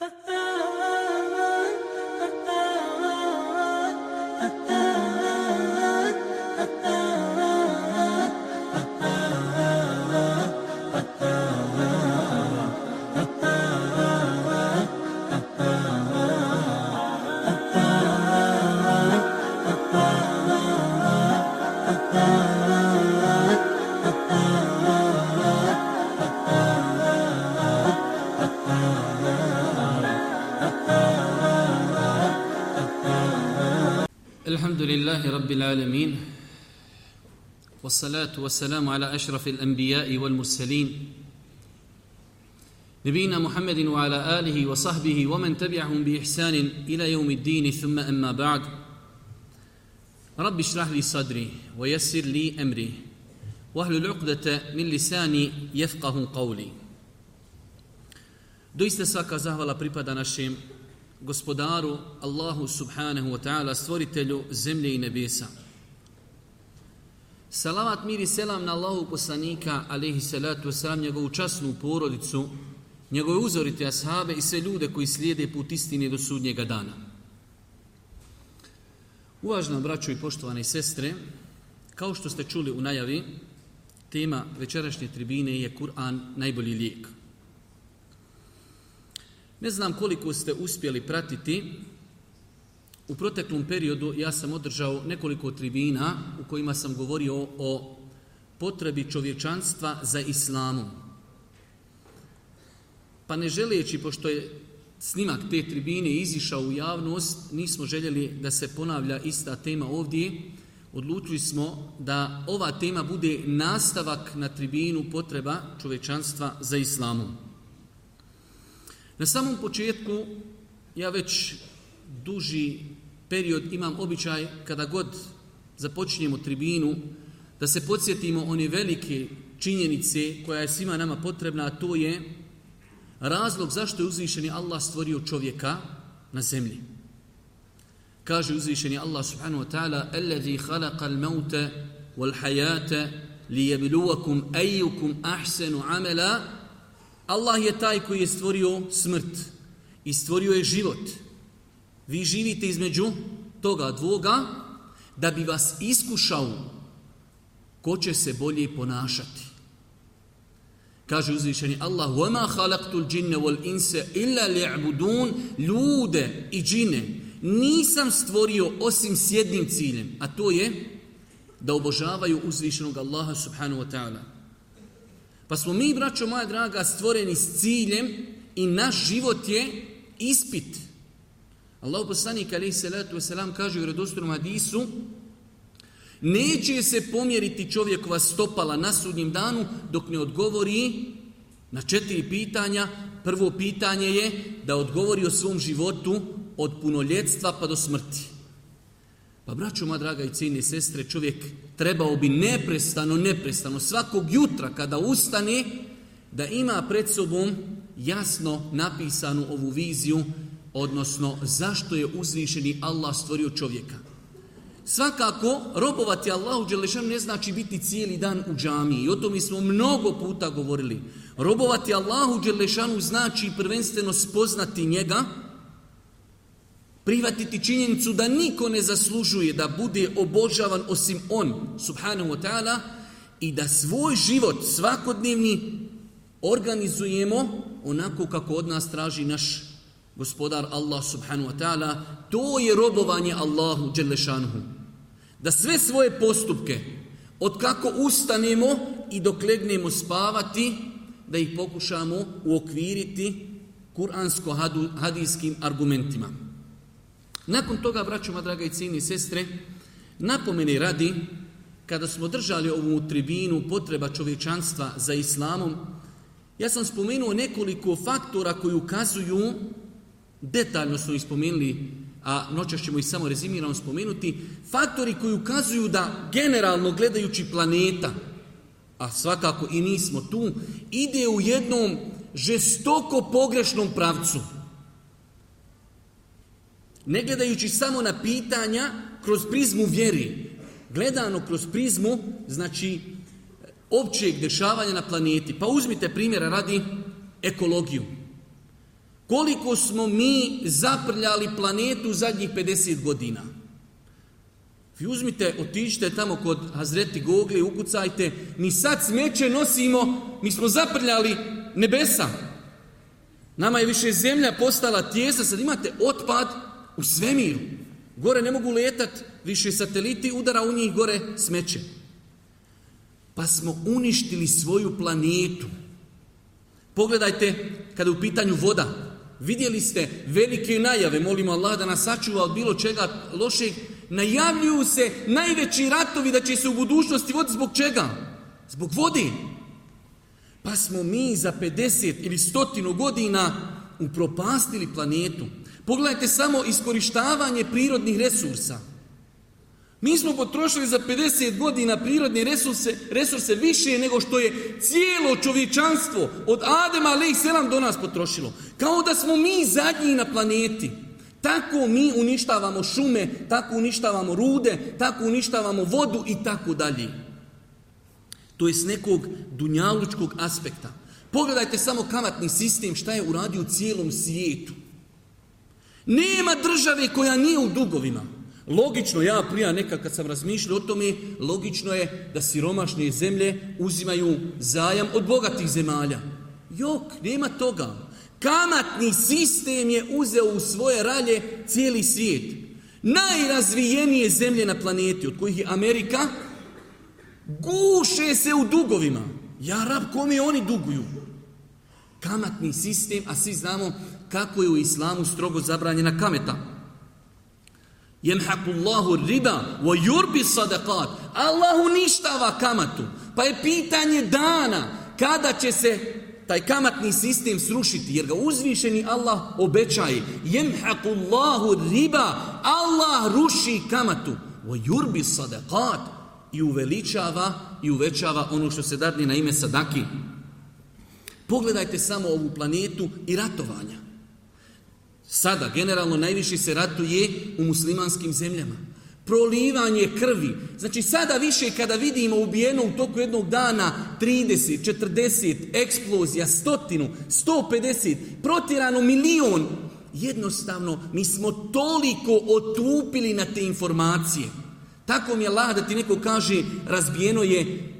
Ha ha! الحمد لله رب العالمين والصلاه والسلام على اشرف الانبياء والمرسلين نبينا محمد وعلى اله وصحبه ومن تبعهم باحسان الى يوم الدين ثم اما بعد رب اشرح لي صدري ويسر لي امري واحلل عقده من لساني يفقه قولي Doista svaka زهوالا بريبادا نشيم gospodaru Allahu subhanahu wa ta'ala, stvoritelju zemlje i nebesa. Salavat miri selam na Allahu poslanika, alihi salatu wasalam, njegovu časnu porodicu, njegove uzorite ashabe i sve ljude koji slijede put istine do sudnjega dana. Uvažno, braćo i poštovane sestre, kao što ste čuli u najavi, tema večerašnje tribine je Kur'an najbolji lijek. Ne znam koliko ste uspjeli pratiti. U proteklom periodu ja sam održao nekoliko tribina u kojima sam govorio o potrebi čovječanstva za islamom. Pa ne želeći, pošto je snimak te tribine izišao u javnost, nismo željeli da se ponavlja ista tema ovdje, odlučili smo da ova tema bude nastavak na tribinu potreba čovječanstva za islamom. Na samom početku ja već duži period imam običaj kada god započinjemo tribinu da se podsjetimo one velike činjenice koja je svima nama potrebna, a to je razlog zašto je uzvišeni Allah stvorio čovjeka na zemlji. Kaže uzvišeni Allah subhanahu wa ta'ala Allazi khalaqa al-mauta wal hayata liyabluwakum ayyukum Allah je taj koji je stvorio smrt i stvorio je život. Vi živite između toga dvoga da bi vas iskušao ko će se bolje ponašati. Kaže uzvišeni Allah وَمَا خَلَقْتُ الْجِنَّ وَالْإِنْسَ إِلَّا لِعْبُدُونَ Ljude i džine nisam stvorio osim s jednim ciljem, a to je da obožavaju uzvišenog Allaha subhanahu wa ta'ala. Pa smo mi, braćo moja draga, stvoreni s ciljem i naš život je ispit. Allah poslanik alaih salatu wasalam kaže u redostornom hadisu Neće se pomjeriti čovjekova stopala na sudnjem danu dok ne odgovori na četiri pitanja. Prvo pitanje je da odgovori o svom životu od punoljetstva pa do smrti. Pa braćo moja draga i cijene sestre, čovjek trebao bi neprestano, neprestano, svakog jutra kada ustane, da ima pred sobom jasno napisanu ovu viziju, odnosno zašto je uzvišeni Allah stvorio čovjeka. Svakako, robovati Allahu Đelešan ne znači biti cijeli dan u džamiji. I o tome smo mnogo puta govorili. Robovati Allahu Đelešanu znači prvenstveno spoznati njega, prihvatiti činjenicu da niko ne zaslužuje da bude obožavan osim on, subhanahu wa ta'ala, i da svoj život svakodnevni organizujemo onako kako od nas traži naš gospodar Allah subhanahu wa ta'ala, to je robovanje Allahu Đelešanuhu. Da sve svoje postupke, od kako ustanemo i dok legnemo spavati, da ih pokušamo uokviriti kuransko-hadijskim argumentima. Nakon toga, vraćamo, draga i sestre, napomeni radi, kada smo držali ovu tribinu potreba čovječanstva za islamom, ja sam spomenuo nekoliko faktora koji ukazuju, detaljno su ih spomenuli, a noćas ćemo ih samo rezimirano spomenuti, faktori koji ukazuju da generalno gledajući planeta, a svakako i nismo tu, ide u jednom žestoko pogrešnom pravcu ne gledajući samo na pitanja kroz prizmu vjeri, gledano kroz prizmu, znači, općeg dešavanja na planeti. Pa uzmite primjera radi ekologiju. Koliko smo mi zaprljali planetu zadnjih 50 godina? Vi uzmite, otiđite tamo kod Hazreti Gogli, ukucajte, mi sad smeće nosimo, mi smo zaprljali nebesa. Nama je više zemlja postala tijesa, sad imate otpad u svemiru. Gore ne mogu letat, više sateliti udara u njih gore smeće. Pa smo uništili svoju planetu. Pogledajte kada je u pitanju voda. Vidjeli ste velike najave, molimo Allah da nas sačuva od bilo čega lošeg. Najavljuju se najveći ratovi da će se u budućnosti voditi zbog čega? Zbog vodi. Pa smo mi za 50 ili 100 godina upropastili planetu. Pogledajte samo iskorištavanje prirodnih resursa. Mi smo potrošili za 50 godina prirodne resurse, resurse više nego što je cijelo čovječanstvo od Adema Aleih selam do nas potrošilo. Kao da smo mi zadnji na planeti. Tako mi uništavamo šume, tako uništavamo rude, tako uništavamo vodu i tako dalje. To je s nekog dunjalučkog aspekta. Pogledajte samo kamatni sistem šta je uradio u cijelom svijetu. Nema države koja nije u dugovima. Logično, ja prija nekad kad sam razmišljao o tome, logično je da siromašne zemlje uzimaju zajam od bogatih zemalja. Jok, nema toga. Kamatni sistem je uzeo u svoje ralje cijeli svijet. Najrazvijenije zemlje na planeti, od kojih je Amerika, guše se u dugovima. Ja rab, kome oni duguju? Kamatni sistem, a svi znamo kako je u islamu strogo zabranjena kameta. Jemhakullahu riba wa yurbi sadaqat. Allahu uništava kamatu. Pa je pitanje dana kada će se taj kamatni sistem srušiti jer ga uzvišeni Allah obećaje. Jemhakullahu riba. Allah ruši kamatu. Wa yurbi sadaqat. I uveličava i uvećava ono što se dadne na ime sadaki. Pogledajte samo ovu planetu i ratovanja. Sada, generalno, najviše se ratuje u muslimanskim zemljama. Prolivanje krvi. Znači, sada više kada vidimo ubijeno u toku jednog dana 30, 40, eksplozija, stotinu, 150, protirano milion, jednostavno mi smo toliko otupili na te informacije. Tako mi je lah da ti neko kaže razbijeno je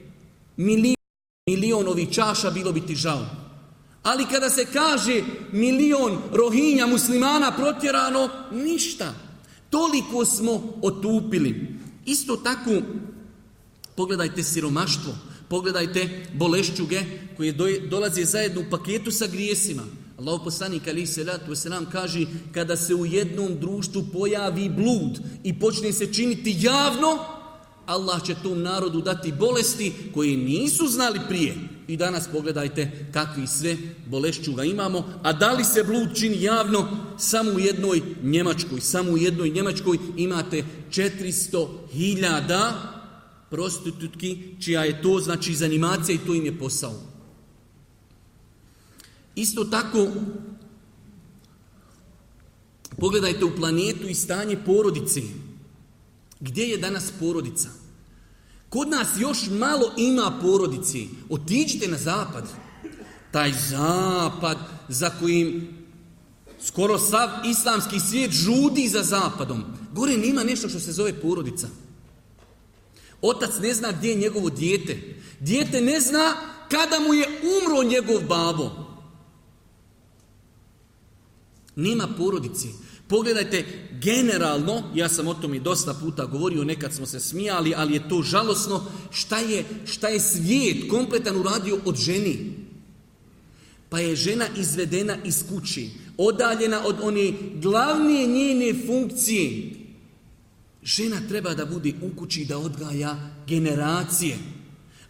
milion, ovih čaša, bilo bi ti žao. Ali kada se kaže milion rohinja muslimana protjerano, ništa. Toliko smo otupili. Isto tako, pogledajte siromaštvo, pogledajte bolešćuge koje dolaze zajedno u paketu sa grijesima. Allah poslanik ali se nam kaže kada se u jednom društvu pojavi blud i počne se činiti javno, Allah će tom narodu dati bolesti koje nisu znali prije. I danas pogledajte kakvi sve bolešću ga imamo, a da li se blud čini javno? Samo u jednoj Njemačkoj, samo u jednoj Njemačkoj imate 400.000 prostitutki čija je to znači iz i to im je posao. Isto tako pogledajte u planetu i stanje porodice. Gdje je danas porodica? Kod nas još malo ima porodici. Otiđite na zapad. Taj zapad za kojim skoro sav islamski svijet žudi za zapadom. Gore nima nešto što se zove porodica. Otac ne zna gdje je njegovo dijete. Dijete ne zna kada mu je umro njegov babo. Nema porodici. Pogledajte, generalno, ja sam o tom i dosta puta govorio, nekad smo se smijali, ali je to žalosno, šta je, šta je svijet kompletan uradio od ženi. Pa je žena izvedena iz kući, odaljena od one glavne njene funkcije. Žena treba da bude u kući da odgaja generacije.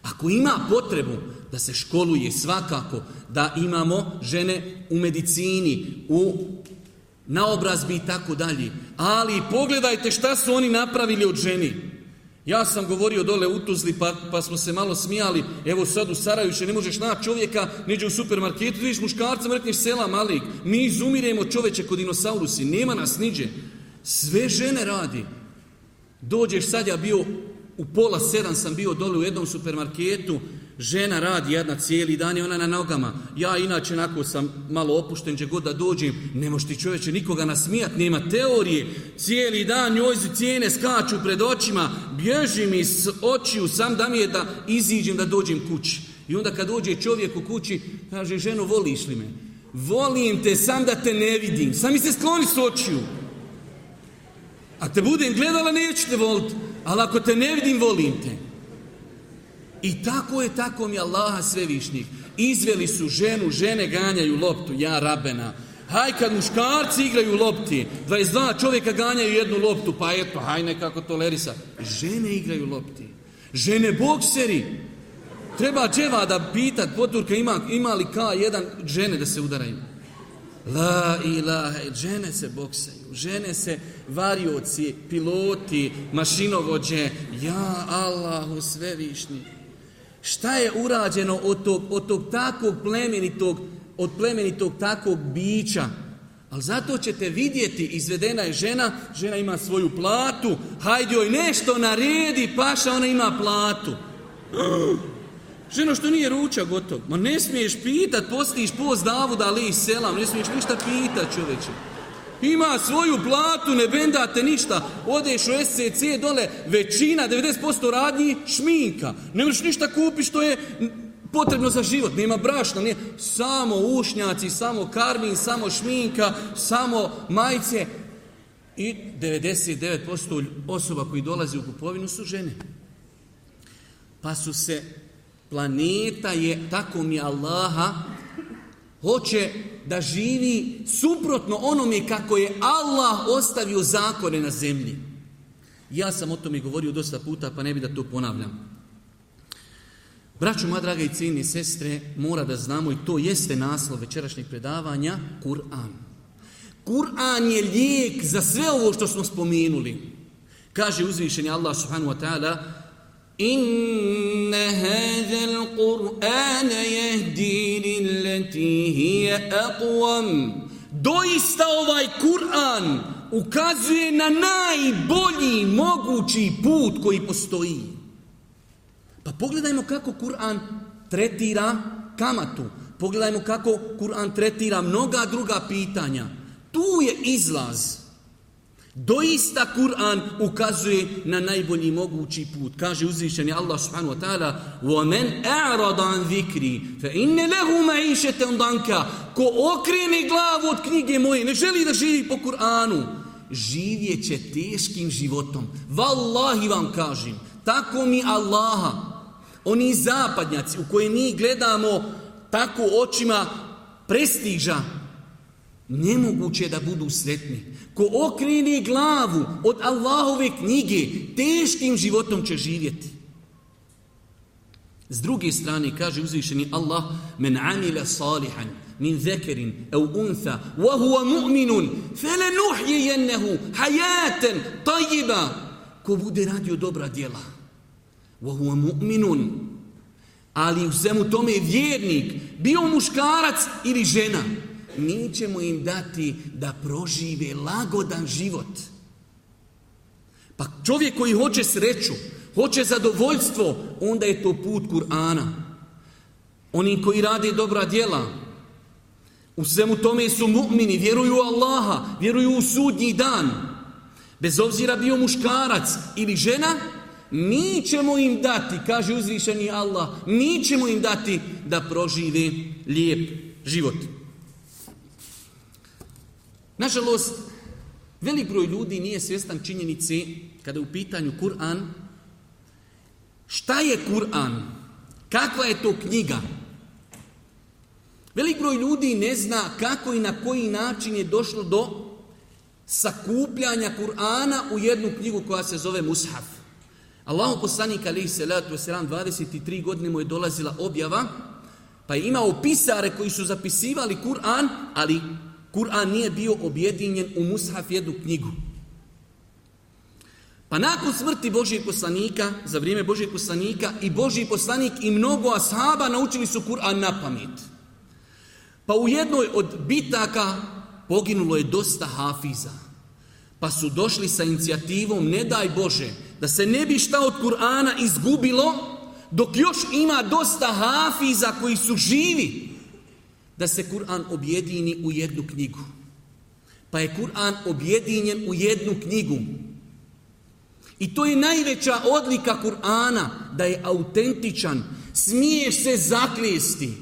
Ako ima potrebu da se školuje svakako, da imamo žene u medicini, u naobrazbi i tako dalje. Ali pogledajte šta su oni napravili od ženi. Ja sam govorio dole u Tuzli pa, pa smo se malo smijali, evo sad u Sarajuće ne možeš naći čovjeka, neđe u supermarketu, vidiš muškarca, mrkneš sela malik, mi izumiremo čoveče kod dinosaurusi, nema nas niđe. Sve žene radi. Dođeš sad, ja bio u pola sedam sam bio dole u jednom supermarketu, Žena radi jedna cijeli dan i ona na nogama. Ja inače onako sam malo opušten, gdje god da dođem, ne možeš ti čovječe nikoga nasmijat, nema teorije. Cijeli dan njoj cijene skaču pred očima, bježi mi s očiju sam da mi je da iziđem da dođem kući. I onda kad dođe čovjek u kući, kaže, ženo, voliš li me? Volim te sam da te ne vidim, sam mi se skloni s očiju. A te budem gledala, neću te voliti, ali ako te ne vidim, volim te. I tako je, tako mi Allaha svevišnjih. Izveli su ženu, žene ganjaju loptu, ja rabena. Haj kad muškarci igraju lopti, 22 čovjeka ganjaju jednu loptu, pa eto, haj nekako tolerisa. Žene igraju lopti. Žene bokseri. Treba dževa da pitat poturka ima, ima li ka jedan žene da se udaraju. La ilaha, žene se boksaju, žene se varioci, piloti, mašinovođe, ja Allahu svevišnji. Šta je urađeno od tog, od tog takvog plemenitog, od plemenitog takvog bića? Ali zato ćete vidjeti, izvedena je žena, žena ima svoju platu, hajde joj nešto naredi, paša, ona ima platu. Ženo što nije ruča gotov. Ma ne smiješ pitat, postiš post Davuda ali iz sela, ne smiješ ništa pitat čovječe. Ima svoju platu, ne bendate ništa. Odeš u SCC dole, većina, 90% radnji, šminka. Ne možeš ništa kupiš što je potrebno za život. Nema brašna, nije samo ušnjaci, samo karmin, samo šminka, samo majice. I 99% osoba koji dolazi u kupovinu su žene. Pa su se, planeta je, tako mi Allaha, Hoće da živi suprotno onome kako je Allah ostavio zakone na zemlji. Ja sam o tome govorio dosta puta, pa ne bi da to ponavljam. Braćo, moja draga i cijeni sestre, mora da znamo i to jeste naslov večerašnjeg predavanja, Kur'an. Kur'an je lijek za sve ovo što smo spomenuli. Kaže uzvišenje Allah subhanu wa ta'ala إن هذا القرآن يهدي للتي هي Doista ovaj Kur'an ukazuje na najbolji mogući put koji postoji. Pa pogledajmo kako Kur'an tretira kamatu. Pogledajmo kako Kur'an tretira mnoga druga pitanja. Tu je izlaz. Doista Kur'an ukazuje na najbolji mogući put. Kaže uzvišeni Allah subhanahu wa ta'ala وَمَنْ أَعْرَضَ عَنْ ذِكْرِ فَإِنَّ لَهُ danka Ko okrene glavu od knjige moje, ne želi da živi po Kur'anu, živjet će teškim životom. Wallahi vam kažem, tako mi Allaha, oni zapadnjaci u koje mi gledamo tako očima prestiža, Nemoguće da budu sretni. Ko okrini glavu od Allahove knjige, teškim životom će živjeti. S druge strane, kaže uzvišeni Allah, men amila salihan, min zekerin, au untha, wa huwa mu'minun, fele jennehu, hajaten, tajiba, ko bude radio dobra djela. Wa huwa mu'minun, ali u svemu tome je vjernik, bio muškarac ili žena, mi ćemo im dati da prožive lagodan život. Pa čovjek koji hoće sreću, hoće zadovoljstvo, onda je to put Kur'ana. Oni koji rade dobra djela, u svemu tome su mu'mini, vjeruju u Allaha, vjeruju u sudnji dan. Bez obzira bio muškarac ili žena, mi ćemo im dati, kaže uzvišeni Allah, mi ćemo im dati da prožive lijep život. Nažalost, velik broj ljudi nije svjestan činjenici kada je u pitanju Kur'an. Šta je Kur'an? Kakva je to knjiga? Velik broj ljudi ne zna kako i na koji način je došlo do sakupljanja Kur'ana u jednu knjigu koja se zove Mushaf. Allahu poslanik ali se ran 23 godine mu je dolazila objava pa je imao pisare koji su zapisivali Kur'an, ali Kur'an nije bio objedinjen u mushaf jednu knjigu. Pa nakon smrti Božijeg poslanika, za vrijeme Božijeg poslanika i Božiji poslanik i mnogo ashaba naučili su Kur'an na pamet. Pa u jednoj od bitaka poginulo je dosta hafiza. Pa su došli sa inicijativom, ne daj Bože, da se ne bi šta od Kur'ana izgubilo, dok još ima dosta hafiza koji su živi da se Kur'an objedini u jednu knjigu. Pa je Kur'an objedinjen u jednu knjigu. I to je najveća odlika Kur'ana, da je autentičan. Smiješ se zaklijesti.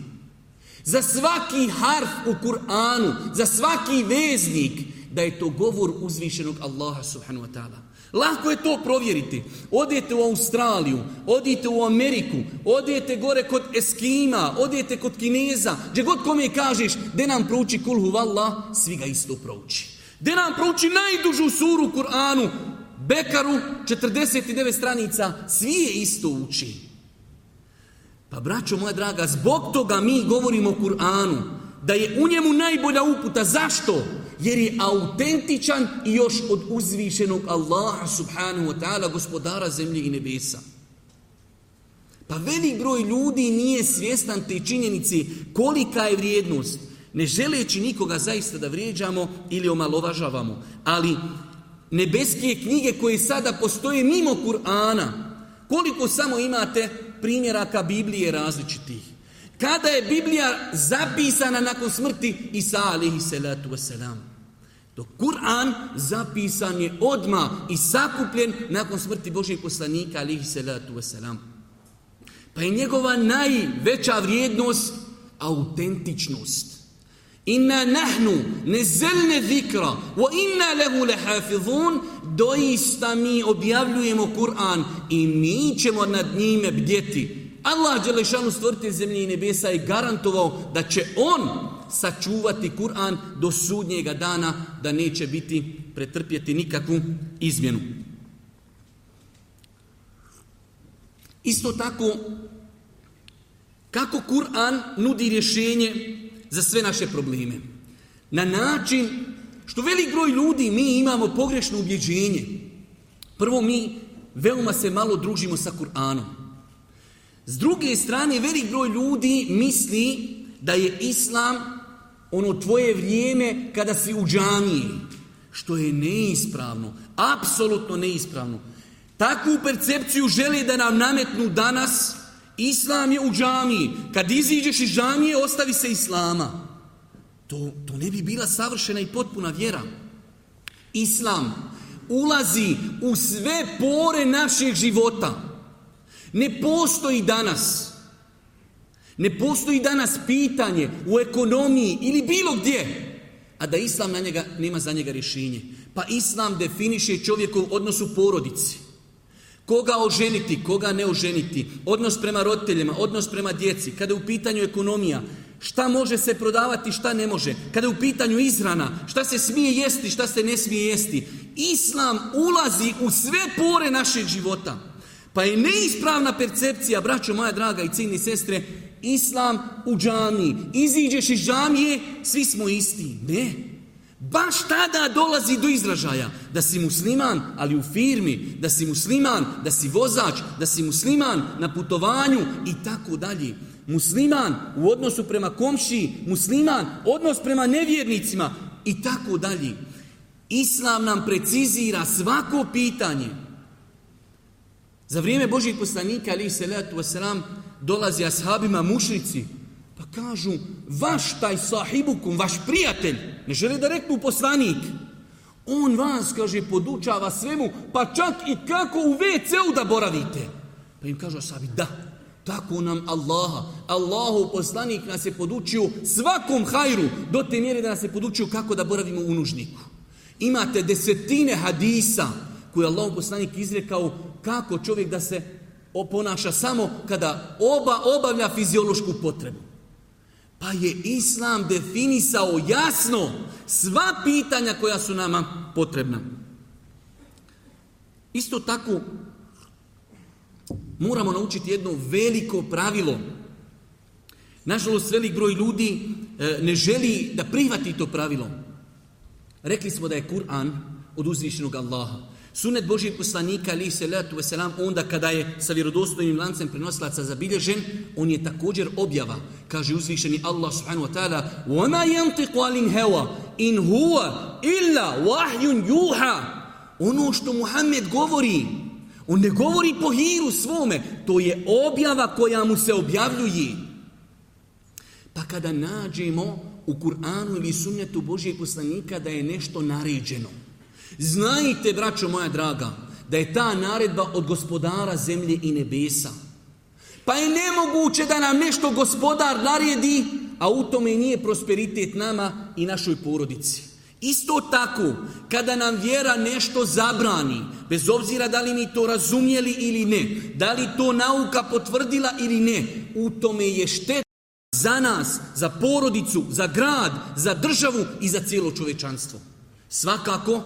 Za svaki harf u Kur'anu, za svaki veznik, da je to govor uzvišenog Allaha subhanu wa ta'ala. Lako je to provjeriti. Odete u Australiju, odite u Ameriku, odete gore kod Eskima, odete kod Kineza, gdje god kome kažeš, de nam prouči kulhu valla, svi ga isto prouči. De nam prouči najdužu suru Kur'anu, Bekaru, 49 stranica, svi je isto uči. Pa braćo moja draga, zbog toga mi govorimo o Kur'anu, da je u njemu najbolja uputa. Zašto? jer je autentičan i još od uzvišenog Allaha subhanahu wa ta'ala gospodara zemlje i nebesa. Pa velik broj ljudi nije svjestan te činjenici kolika je vrijednost, ne želeći nikoga zaista da vrijeđamo ili omalovažavamo. Ali nebeske knjige koje sada postoje mimo Kur'ana, koliko samo imate primjeraka Biblije različitih. Kada je Biblija zapisana nakon smrti Isa alihi salatu wasalam. Dok Kur'an zapisan je odma i sakupljen nakon smrti Božeg poslanika alihi salatu wasalam. Pa je njegova najveća vrijednost autentičnost. Inna nahnu nezelne zikra wa inna lehu doista mi objavljujemo Kur'an i mi ćemo nad njime bdjeti Allah Đelešanu stvrti zemlje i nebesa je garantovao da će on sačuvati Kur'an do sudnjega dana da neće biti pretrpjeti nikakvu izmjenu. Isto tako, kako Kur'an nudi rješenje za sve naše probleme? Na način što velik broj ljudi mi imamo pogrešno ubjeđenje. Prvo mi veoma se malo družimo sa Kur'anom. S druge strane, velik broj ljudi misli da je islam ono tvoje vrijeme kada si u džamiji. Što je neispravno. Apsolutno neispravno. Takvu percepciju želi da nam nametnu danas. Islam je u džamiji. Kad iziđeš iz džamije, ostavi se islama. To, to ne bi bila savršena i potpuna vjera. Islam ulazi u sve pore našeg života. Ne postoji danas, ne postoji danas pitanje u ekonomiji ili bilo gdje, a da islam na njega, nema za njega rješenje. Pa islam definiše čovjekov odnos u porodici. Koga oženiti, koga ne oženiti, odnos prema roditeljima, odnos prema djeci, kada je u pitanju ekonomija, šta može se prodavati, šta ne može, kada je u pitanju izrana, šta se smije jesti, šta se ne smije jesti. Islam ulazi u sve pore našeg života. Pa je neispravna percepcija, braćo moja draga i ciljni sestre, islam u džamiji. Iziđeš iz džamije, svi smo isti. Ne. Baš tada dolazi do izražaja da si musliman, ali u firmi, da si musliman, da si vozač, da si musliman na putovanju i tako dalje. Musliman u odnosu prema komšiji, musliman odnos prema nevjernicima i tako dalje. Islam nam precizira svako pitanje. Za vrijeme Božih poslanika, ali se letu sram, dolazi ashabima mušnici, pa kažu, vaš taj sahibukum, vaš prijatelj, ne žele da reknu poslanik, on vas, kaže, podučava svemu, pa čak i kako u WC-u da boravite. Pa im kažu ashabi, da, tako nam Allaha. Allahu poslanik nas je podučio svakom hajru, do te mjere da nas je podučio kako da boravimo u nužniku. Imate desetine hadisa koje je Allah poslanik izrekao kako čovjek da se oponaša samo kada oba obavlja fiziološku potrebu. Pa je Islam definisao jasno sva pitanja koja su nama potrebna. Isto tako moramo naučiti jedno veliko pravilo. Nažalost, velik broj ljudi e, ne želi da prihvati to pravilo. Rekli smo da je Kur'an od uzvišenog Allaha. Sunet Božijeg poslanika, ali se letu selam onda kada je sa vjerodostojnim lancem prenosilaca zabilježen, on je također objava. Kaže uzvišeni Allah subhanahu wa ta'ala ma يَنْتِقُ عَلِنْ هَوَا إِنْ huwa illa وَحْيٌ Ono što Muhammed govori, on ne govori po hiru svome, to je objava koja mu se objavljuje. Pa kada nađemo u Kur'anu ili sunnetu Božijeg poslanika da je nešto naređeno, Znajte, braćo moja draga, da je ta naredba od gospodara zemlje i nebesa. Pa je nemoguće da nam nešto gospodar naredi, a u tome nije prosperitet nama i našoj porodici. Isto tako, kada nam vjera nešto zabrani, bez obzira da li mi to razumjeli ili ne, da li to nauka potvrdila ili ne, u tome je šteta za nas, za porodicu, za grad, za državu i za cijelo čovečanstvo. Svakako,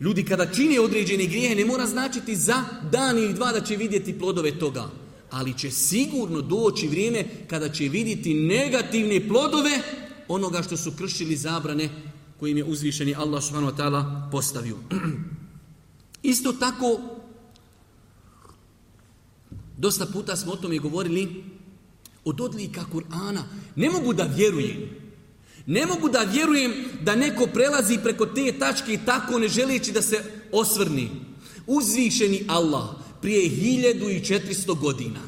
Ljudi kada čine određene grijehe ne mora značiti za dan ili dva da će vidjeti plodove toga. Ali će sigurno doći vrijeme kada će vidjeti negativne plodove onoga što su kršili zabrane kojim je uzvišeni Allah subhanahu postavio. Isto tako, dosta puta smo o tome govorili, od odlika Kur'ana, ne mogu da vjerujem ne mogu da vjerujem da neko prelazi preko te tačke i tako ne želeći da se osvrni. Uzvišeni Allah prije 1400 godina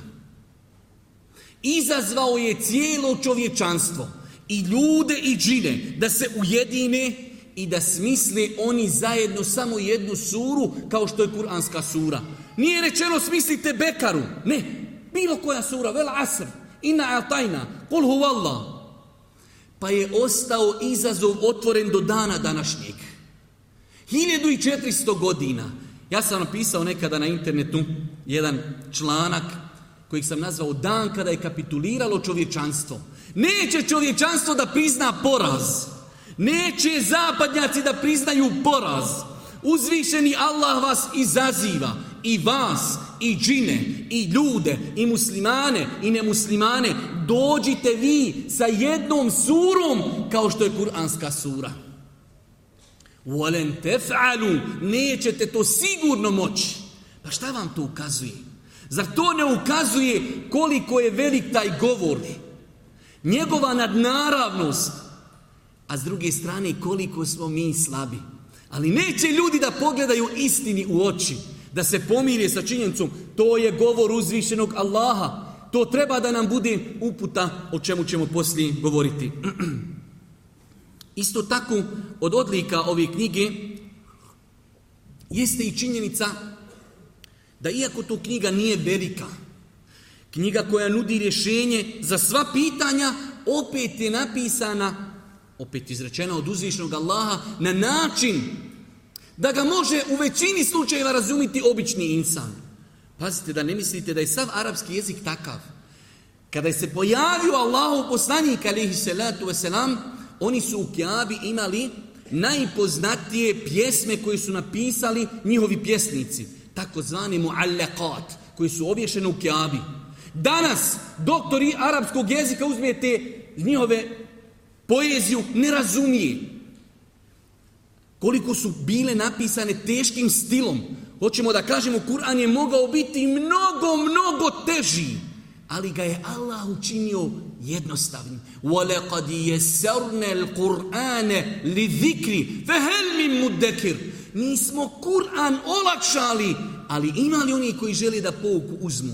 izazvao je cijelo čovječanstvo i ljude i džine da se ujedine i da smisle oni zajedno samo jednu suru kao što je kuranska sura. Nije rečeno smislite bekaru, ne, bilo koja sura, vela asr, ina atajna, kul huvallah, pa je ostao izazov otvoren do dana današnjeg. 1400 godina. Ja sam napisao nekada na internetu jedan članak kojeg sam nazvao dan kada je kapituliralo čovječanstvo. Neće čovječanstvo da prizna poraz. Neće zapadnjaci da priznaju poraz. Uzvišeni Allah vas izaziva i vas, i džine, i ljude, i muslimane, i nemuslimane, dođite vi sa jednom surom kao što je kuranska sura. Volen tef'alu, nećete to sigurno moći. Pa šta vam to ukazuje? Zar to ne ukazuje koliko je velik taj govor? Njegova nadnaravnost, a s druge strane koliko smo mi slabi. Ali neće ljudi da pogledaju istini u oči da se pomiri sa činjenicom, to je govor uzvišenog Allaha. To treba da nam bude uputa o čemu ćemo poslije govoriti. Isto tako, od odlika ove knjige jeste i činjenica da iako to knjiga nije velika, knjiga koja nudi rješenje za sva pitanja, opet je napisana, opet izrečena od uzvišnog Allaha, na način da ga može u većini slučajeva razumiti obični insan. Pazite da ne mislite da je sav arapski jezik takav. Kada je se pojavio Allahu poslanik alihi salatu wasalam, oni su u Kjabi imali najpoznatije pjesme koje su napisali njihovi pjesnici, takozvani muallakat, koji su obješene u Kjabi. Danas doktori arapskog jezika uzmijete njihove poeziju, ne razumije. Koliko su bile napisane teškim stilom. Hoćemo da kažemo, Kur'an je mogao biti mnogo, mnogo teži. Ali ga je Allah učinio jednostavnim. وَلَقَدْ يَسَرْنَ الْقُرْآنَ لِذِكْرِ فَهَلْ مُدَّكِرِ Mi Kur'an olakšali, ali imali oni koji žele da pouku uzmu?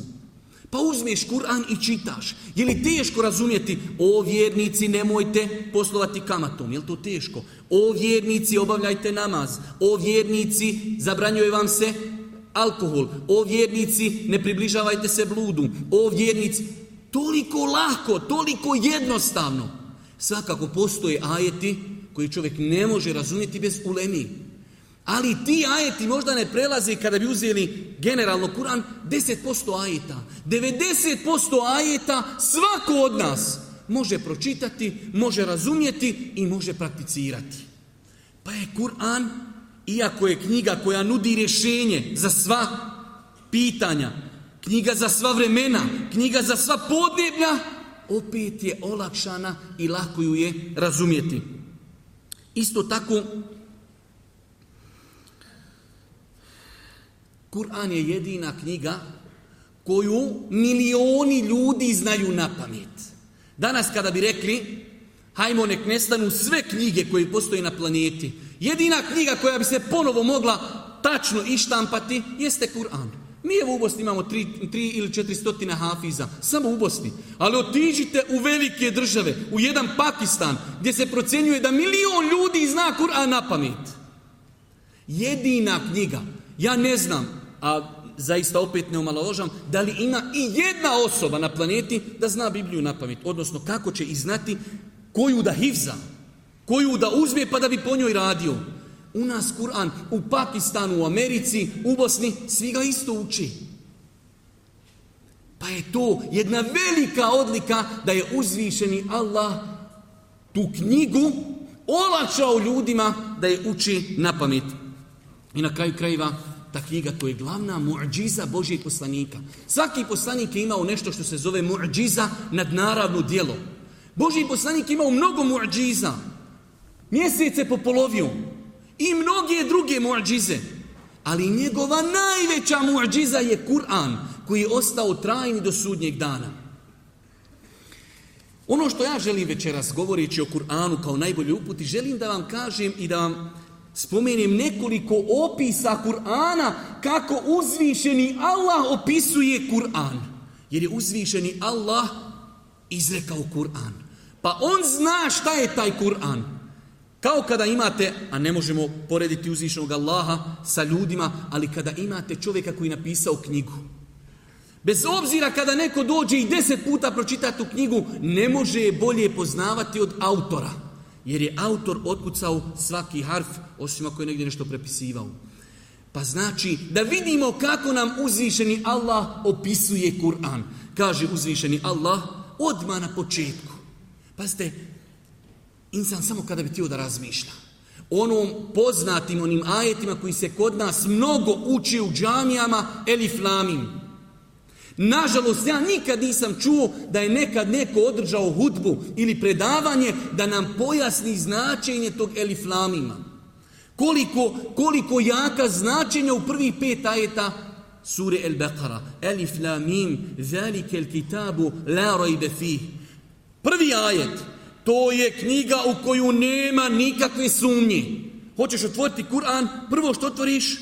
Pa uzmiš Kur'an i čitaš. Je li teško razumjeti, o vjernici nemojte poslovati kamatom, je li to teško? O vjernici obavljajte namaz, o vjernici zabranjuje vam se alkohol, o vjernici ne približavajte se bludu, o vjernici, toliko lako, toliko jednostavno. Svakako postoje ajeti koji čovjek ne može razumjeti bez ulemije. Ali ti ajeti možda ne prelaze kada bi uzeli generalno Kur'an 10% ajeta. 90% ajeta svako od nas može pročitati, može razumjeti i može prakticirati. Pa je Kur'an, iako je knjiga koja nudi rješenje za sva pitanja, knjiga za sva vremena, knjiga za sva podneblja, opet je olakšana i lako ju je razumjeti. Isto tako, Kur'an je jedina knjiga koju milioni ljudi znaju na pamet. Danas kada bi rekli, hajmo nek nestanu sve knjige koje postoje na planeti, jedina knjiga koja bi se ponovo mogla tačno ištampati jeste Kur'an. Mi u Bosni imamo tri, tri ili četiri hafiza, samo u Bosni. Ali otiđite u velike države, u jedan Pakistan, gdje se procjenjuje da milion ljudi zna Kur'an na pamet. Jedina knjiga, ja ne znam, a zaista opet ne omaložam, da li ima i jedna osoba na planeti da zna Bibliju na pamet, odnosno kako će i znati koju da hivza, koju da uzme pa da bi po njoj radio. U nas Kur'an, u Pakistanu, u Americi, u Bosni, svi ga isto uči. Pa je to jedna velika odlika da je uzvišeni Allah tu knjigu olačao ljudima da je uči na pamet. I na kraju krajeva ta knjiga, to je glavna muđiza Božjih poslanika. Svaki poslanik je imao nešto što se zove muđiza, nadnaravno dijelo. Božji poslanik je imao mnogo muđiza. Mjesece po poloviju. I mnoge druge muđize. Ali njegova najveća muđiza je Kur'an, koji je ostao trajni do sudnjeg dana. Ono što ja želim večeras govoreći o Kur'anu kao najbolje uputi, želim da vam kažem i da vam spomenem nekoliko opisa Kur'ana kako uzvišeni Allah opisuje Kur'an. Jer je uzvišeni Allah izrekao Kur'an. Pa on zna šta je taj Kur'an. Kao kada imate, a ne možemo porediti uzvišenog Allaha sa ljudima, ali kada imate čovjeka koji je napisao knjigu. Bez obzira kada neko dođe i deset puta pročita tu knjigu, ne može je bolje poznavati od autora. Jer je autor otkucao svaki harf, osim ako je negdje nešto prepisivao. Pa znači, da vidimo kako nam uzvišeni Allah opisuje Kur'an. Kaže uzvišeni Allah odmah na početku. Pazite, insan samo kada bi htio da razmišlja. Onom poznatim, onim ajetima koji se kod nas mnogo uči u džamijama, elif lamim. Nažalost, ja nikad nisam čuo da je nekad neko održao hudbu ili predavanje da nam pojasni značenje tog eliflamima. Koliko, koliko jaka značenja u prvih pet ajeta sure El Beqara. Elif lamim, el kitabu, la i fih. Prvi ajet, to je knjiga u koju nema nikakve sumnje. Hoćeš otvoriti Kur'an, prvo što otvoriš?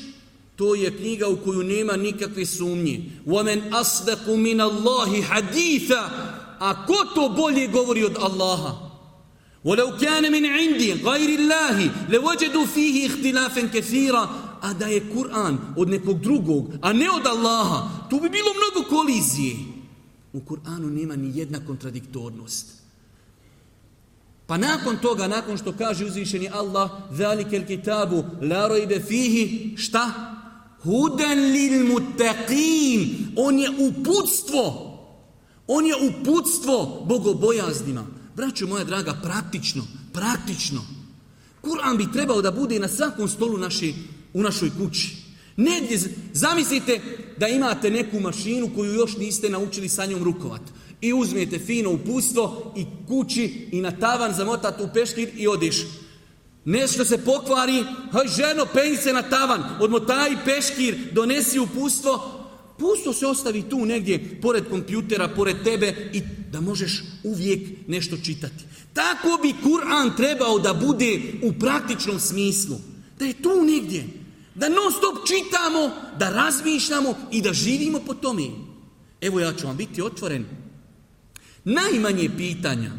To je knjiga u koju nema nikakve sumnje. omen asdaku min Allahi haditha. A ko to bolje govori od Allaha? وَلَوْ كَانَ مِنْ عِنْدِ غَيْرِ اللَّهِ لَوَجَدُوا fihi اخْتِلَافًا كَثِيرًا A da je Kur'an od nekog drugog, a ne od Allaha, tu bi bilo mnogo kolizije. U Kur'anu nema ni jedna kontradiktornost. Pa nakon toga, nakon što kaže uzvišeni Allah, kelki tabu, laro ide fihi, Šta? Huden lil On je uputstvo. On je uputstvo bogobojaznima. Braćo moja draga, praktično, praktično. Kur'an bi trebao da bude na svakom stolu naši, u našoj kući. Negdje, zamislite da imate neku mašinu koju još niste naučili sa njom rukovat. I uzmijete fino uputstvo i kući i na tavan zamotate u peškir i odiš. Nešto se pokvari, haj ženo, penji se na tavan, Odmotaj peškir, donesi upustvo pusto se ostavi tu negdje, pored kompjutera, pored tebe i da možeš uvijek nešto čitati. Tako bi Kur'an trebao da bude u praktičnom smislu. Da je tu negdje. Da non stop čitamo, da razmišljamo i da živimo po tome. Evo ja ću vam biti otvoren. Najmanje pitanja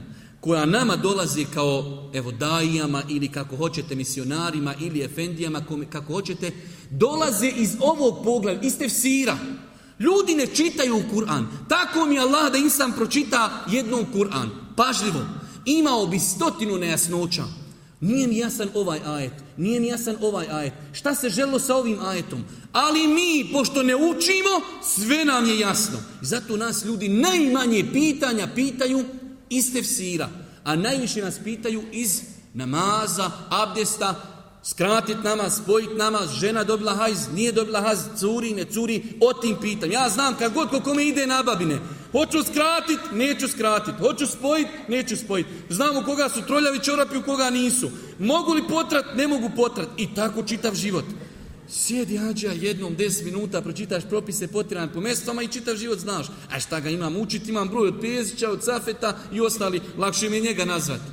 koja nama dolazi kao evo dajijama ili kako hoćete misionarima ili efendijama kako hoćete dolaze iz ovog pogleda iz tefsira ljudi ne čitaju Kur'an tako mi Allah da insan pročita jednom Kur'an pažljivo imao bi stotinu nejasnoća nije mi jasan ovaj ajet nije mi jasan ovaj ajet šta se želo sa ovim ajetom ali mi pošto ne učimo sve nam je jasno zato nas ljudi najmanje pitanja pitaju iz tefsira. A najviše nas pitaju iz namaza, abdesta, skratit nama, spojit nama, žena dobila hajz, nije dobila hajz, curi, ne curi, o tim pitam. Ja znam kad god ko kome ide na babine. Hoću skratit, neću skratit. Hoću spojit, neću spojit. Znamo koga su troljavi čorapi, u koga nisu. Mogu li potrat, ne mogu potrat. I tako čitav život. Sjedi ađa jednom 10 minuta, pročitaš propise potiran po mestama i čitav život znaš. A šta ga imam učiti, imam broj od Pezića, od Safeta i ostali, lakše mi je njega nazvati.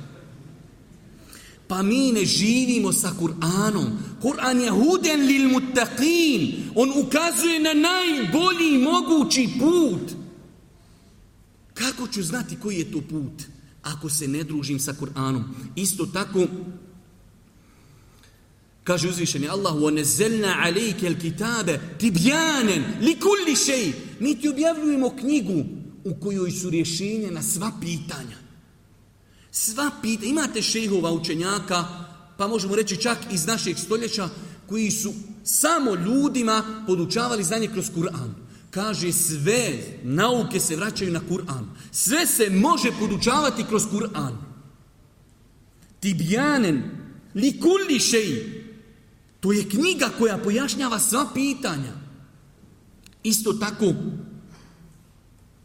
Pa mi ne živimo sa Kur'anom. Kur'an je huden lil mutaqin. On ukazuje na najbolji mogući put. Kako ću znati koji je to put? Ako se ne družim sa Kur'anom. Isto tako, Kaže uzvišeni Allah, وَنَزَّلْنَا عَلَيْكَ الْكِتَابَ li kulli šej Mi ti objavljujemo knjigu u kojoj su rješenje na sva pitanja. Sva pitanja. Imate šehova učenjaka, pa možemo reći čak iz našeg stoljeća, koji su samo ljudima podučavali znanje kroz Kur'an. Kaže, sve nauke se vraćaju na Kur'an. Sve se može podučavati kroz Kur'an. Tibjanen, li kulli to je knjiga koja pojašnjava sva pitanja. Isto tako,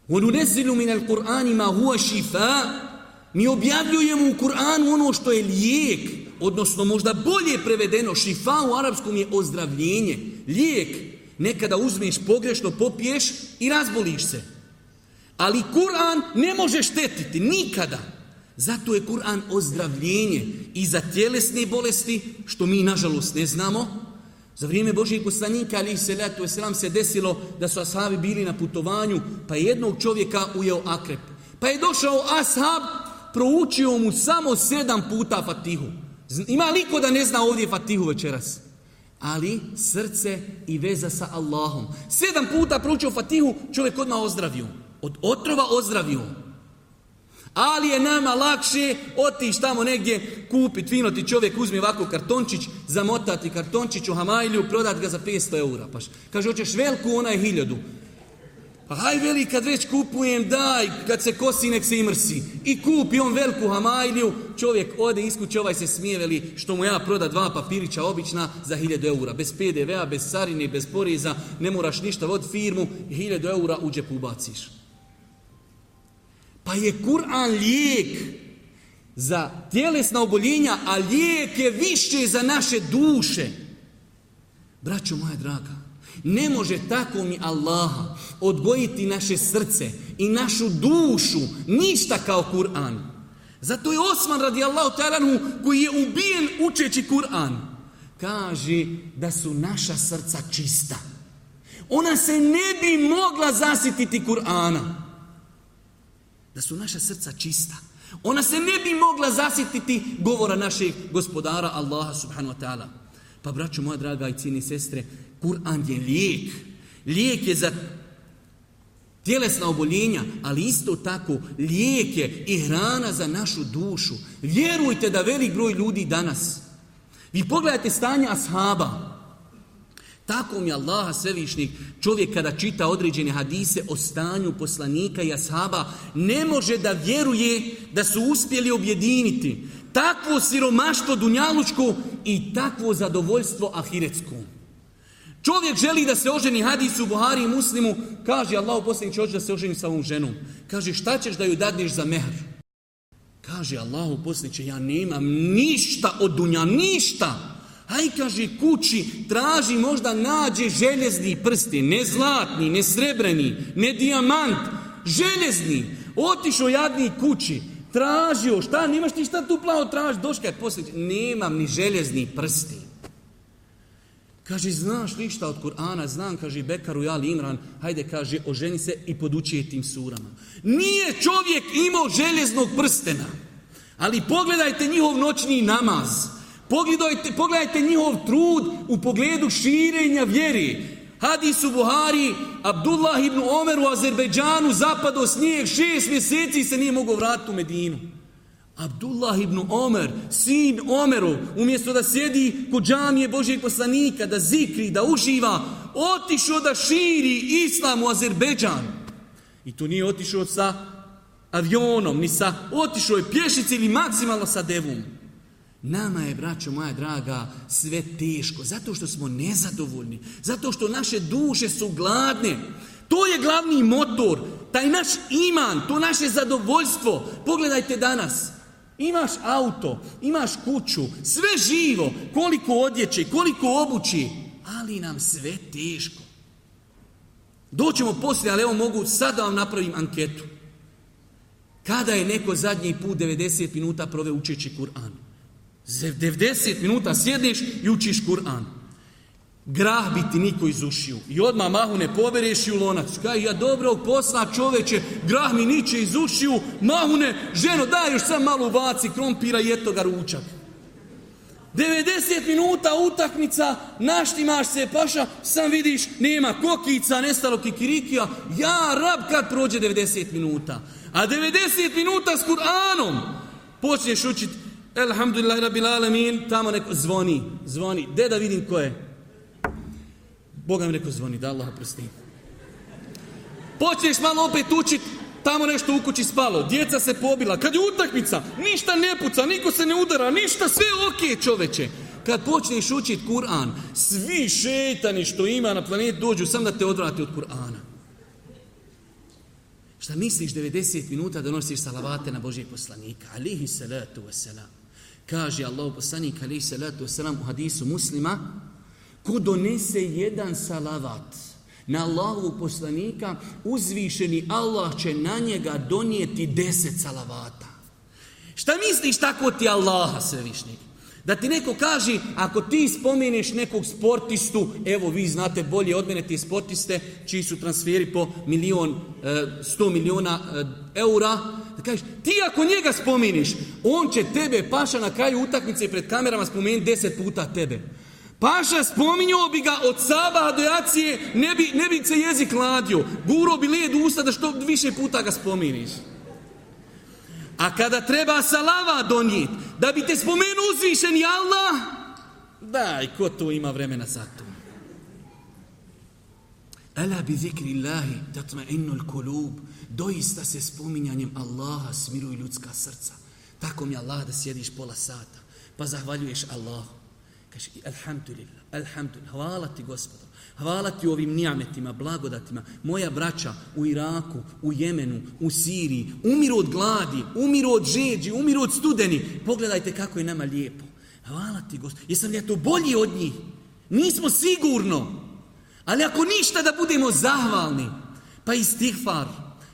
وَنُنَزِّلُ مِنَ الْقُرْآنِ مَا هُوَ شِفَا Mi objavljujemo u Kur'anu ono što je lijek, odnosno možda bolje prevedeno, šifa u arapskom je ozdravljenje, lijek. Nekada uzmeš pogrešno, popiješ i razboliš se. Ali Kur'an ne može štetiti, nikada. Zato je Kur'an ozdravljenje i za tjelesne bolesti, što mi nažalost ne znamo. Za vrijeme Božijeg poslanika, ali se letu se desilo da su ashabi bili na putovanju, pa je jednog čovjeka ujeo akrep. Pa je došao ashab, proučio mu samo sedam puta fatihu. Ima liko da ne zna ovdje fatihu večeras? Ali srce i veza sa Allahom. Sedam puta proučio fatihu, čovjek odmah ozdravio. Od otrova ozdravio. Ali je nama lakše otići tamo negdje, kupit, vino, ti čovjek uzmi ovako kartončić, zamotati kartončić u Hamajlju, prodati ga za 500 eura. paš. kaže, hoćeš veliku, ona je hiljadu. Pa haj veli, kad već kupujem, daj, kad se kosi, nek se imrsi. I kupi on veliku Hamajlju, čovjek ode kuće ovaj se smije, veli, što mu ja proda dva papirića obična za hiljadu eura. Bez PDV-a, bez sarine, bez poreza, ne moraš ništa, vod firmu, hiljadu eura u džepu ubaciš. Pa je Kur'an lijek za tjelesna oboljenja, a lijek je više za naše duše. Braćo moja draga, ne može tako mi Allaha odgojiti naše srce i našu dušu, ništa kao Kur'an. Zato je Osman radi Allahu taranu koji je ubijen učeći Kur'an. Kaže da su naša srca čista. Ona se ne bi mogla zasititi Kur'ana. Da su naša srca čista. Ona se ne bi mogla zasjetiti govora našeg gospodara Allaha subhanahu wa ta'ala. Pa braću moja draga i cijeni sestre, Kur'an je lijek. Lijek je za tjelesna oboljenja, ali isto tako lijek je i hrana za našu dušu. Vjerujte da velik broj ljudi danas. Vi pogledajte stanje ashaba. Tako mi Allaha svevišnik, čovjek kada čita određene hadise o stanju poslanika i ashaba, ne može da vjeruje da su uspjeli objediniti takvo siromaštvo dunjalučko i takvo zadovoljstvo ahiretsko. Čovjek želi da se oženi hadisu Buhari i muslimu, kaže Allah posljednji hoće da se oženi sa ovom ženom. Kaže šta ćeš da ju dadneš za mehr? Kaže Allahu posljednji ja nemam ništa od dunja, ništa. Aj, kaže, kući, traži, možda nađe željezni prsti, ne zlatni, ne srebreni, ne dijamant, željezni. Otišao jadni kući, tražio, šta, nemaš ti šta tu plavo traži, doška je poslije, nemam ni željezni prsti. Kaže, znaš li šta od Kur'ana, znam, kaže, Bekaru, jali Imran, hajde, kaže, oženi se i poduči je tim surama. Nije čovjek imao željeznog prstena, ali pogledajte njihov noćni namaz. Pogledajte, pogledajte njihov trud u pogledu širenja vjeri. Hadis u Buhari, Abdullah ibn Omer u Azerbejdžanu zapado snijeg, šest mjeseci se nije mogao vratiti u Medinu. Abdullah ibn Omer, sin omeru umjesto da sjedi kod džamije Božeg poslanika, da zikri, da uživa, otišao da širi islam u Azerbejdžan. I to nije otišao sa avionom, ni sa, otišao je pješici ili maksimalno sa devom. Nama je, braćo moja draga, sve teško, zato što smo nezadovoljni, zato što naše duše su gladne. To je glavni motor, taj naš iman, to naše zadovoljstvo. Pogledajte danas, imaš auto, imaš kuću, sve živo, koliko odjeće, koliko obući, ali nam sve teško. Doćemo poslije, ali evo mogu sad da vam napravim anketu. Kada je neko zadnji put 90 minuta prove učeći Kur'anu? 90 minuta sjedneš i učiš Kur'an. Grah bi ti niko iz I odmah mahu ne pobereš i u lonac. Kaj ja dobrog posla čoveče, grah mi niče iz ušiju, mahu ženo daj još sam malo ubaci krompira i eto ga ručak. Devedeset minuta utakmica, naštimaš se paša, sam vidiš nema kokica, nestalo kikirikija, ja rab kad prođe 90 minuta. A 90 minuta s Kur'anom počneš učiti Elhamdulillah Rabbil Alamin, tamo neko zvoni, zvoni, de da vidim ko je. Boga mi neko zvoni, da Allah prosti. Počneš malo opet učit, tamo nešto u kući spalo, djeca se pobila, kad je utakmica, ništa ne puca, niko se ne udara, ništa, sve ok čoveče. Kad počneš učit Kur'an, svi šetani što ima na planeti dođu sam da te odvrati od Kur'ana. Šta misliš 90 minuta donosiš salavate na Božijeg poslanika, alihi salatu wasalam. Kaže Allah poslanik alaih salatu wasalam u hadisu muslima, ko donese jedan salavat na Allahu poslanika, uzvišeni Allah će na njega donijeti deset salavata. Šta misliš tako ti Allaha svevišnik? Da ti neko kaže, ako ti spomeneš nekog sportistu, evo vi znate bolje od mene ti sportiste, čiji su transferi po milion, e, sto milijuna e, eura, da kažeš, ti ako njega spominiš, on će tebe, paša, na kraju utakmice pred kamerama spomenuti deset puta tebe. Paša spominjao bi ga od Saba do Jacije, ne bi, ne bi se jezik ladio. Guro bi lijed usta da što više puta ga spominiš. A kada treba salava donijeti, da bi te spomenuo uzvišen, Allah, daj, ko tu ima vremena za to? Ela bi zikri Allahi kulub. Doista se spominjanjem Allaha smiruju ljudska srca. Tako mi Allah da sjediš pola sata, pa zahvaljuješ Allahu. Kaže, alhamdulillah, alhamdulillah, hvala ti gospodo, hvala ti ovim nijametima, blagodatima. Moja braća u Iraku, u Jemenu, u Siriji, umiru od gladi, umiru od žeđi, umiru od studeni. Pogledajte kako je nama lijepo. Hvala ti gospodo, jesam li ja to bolji od njih? Nismo sigurno. Ali ako ništa da budemo zahvalni, pa istighfar,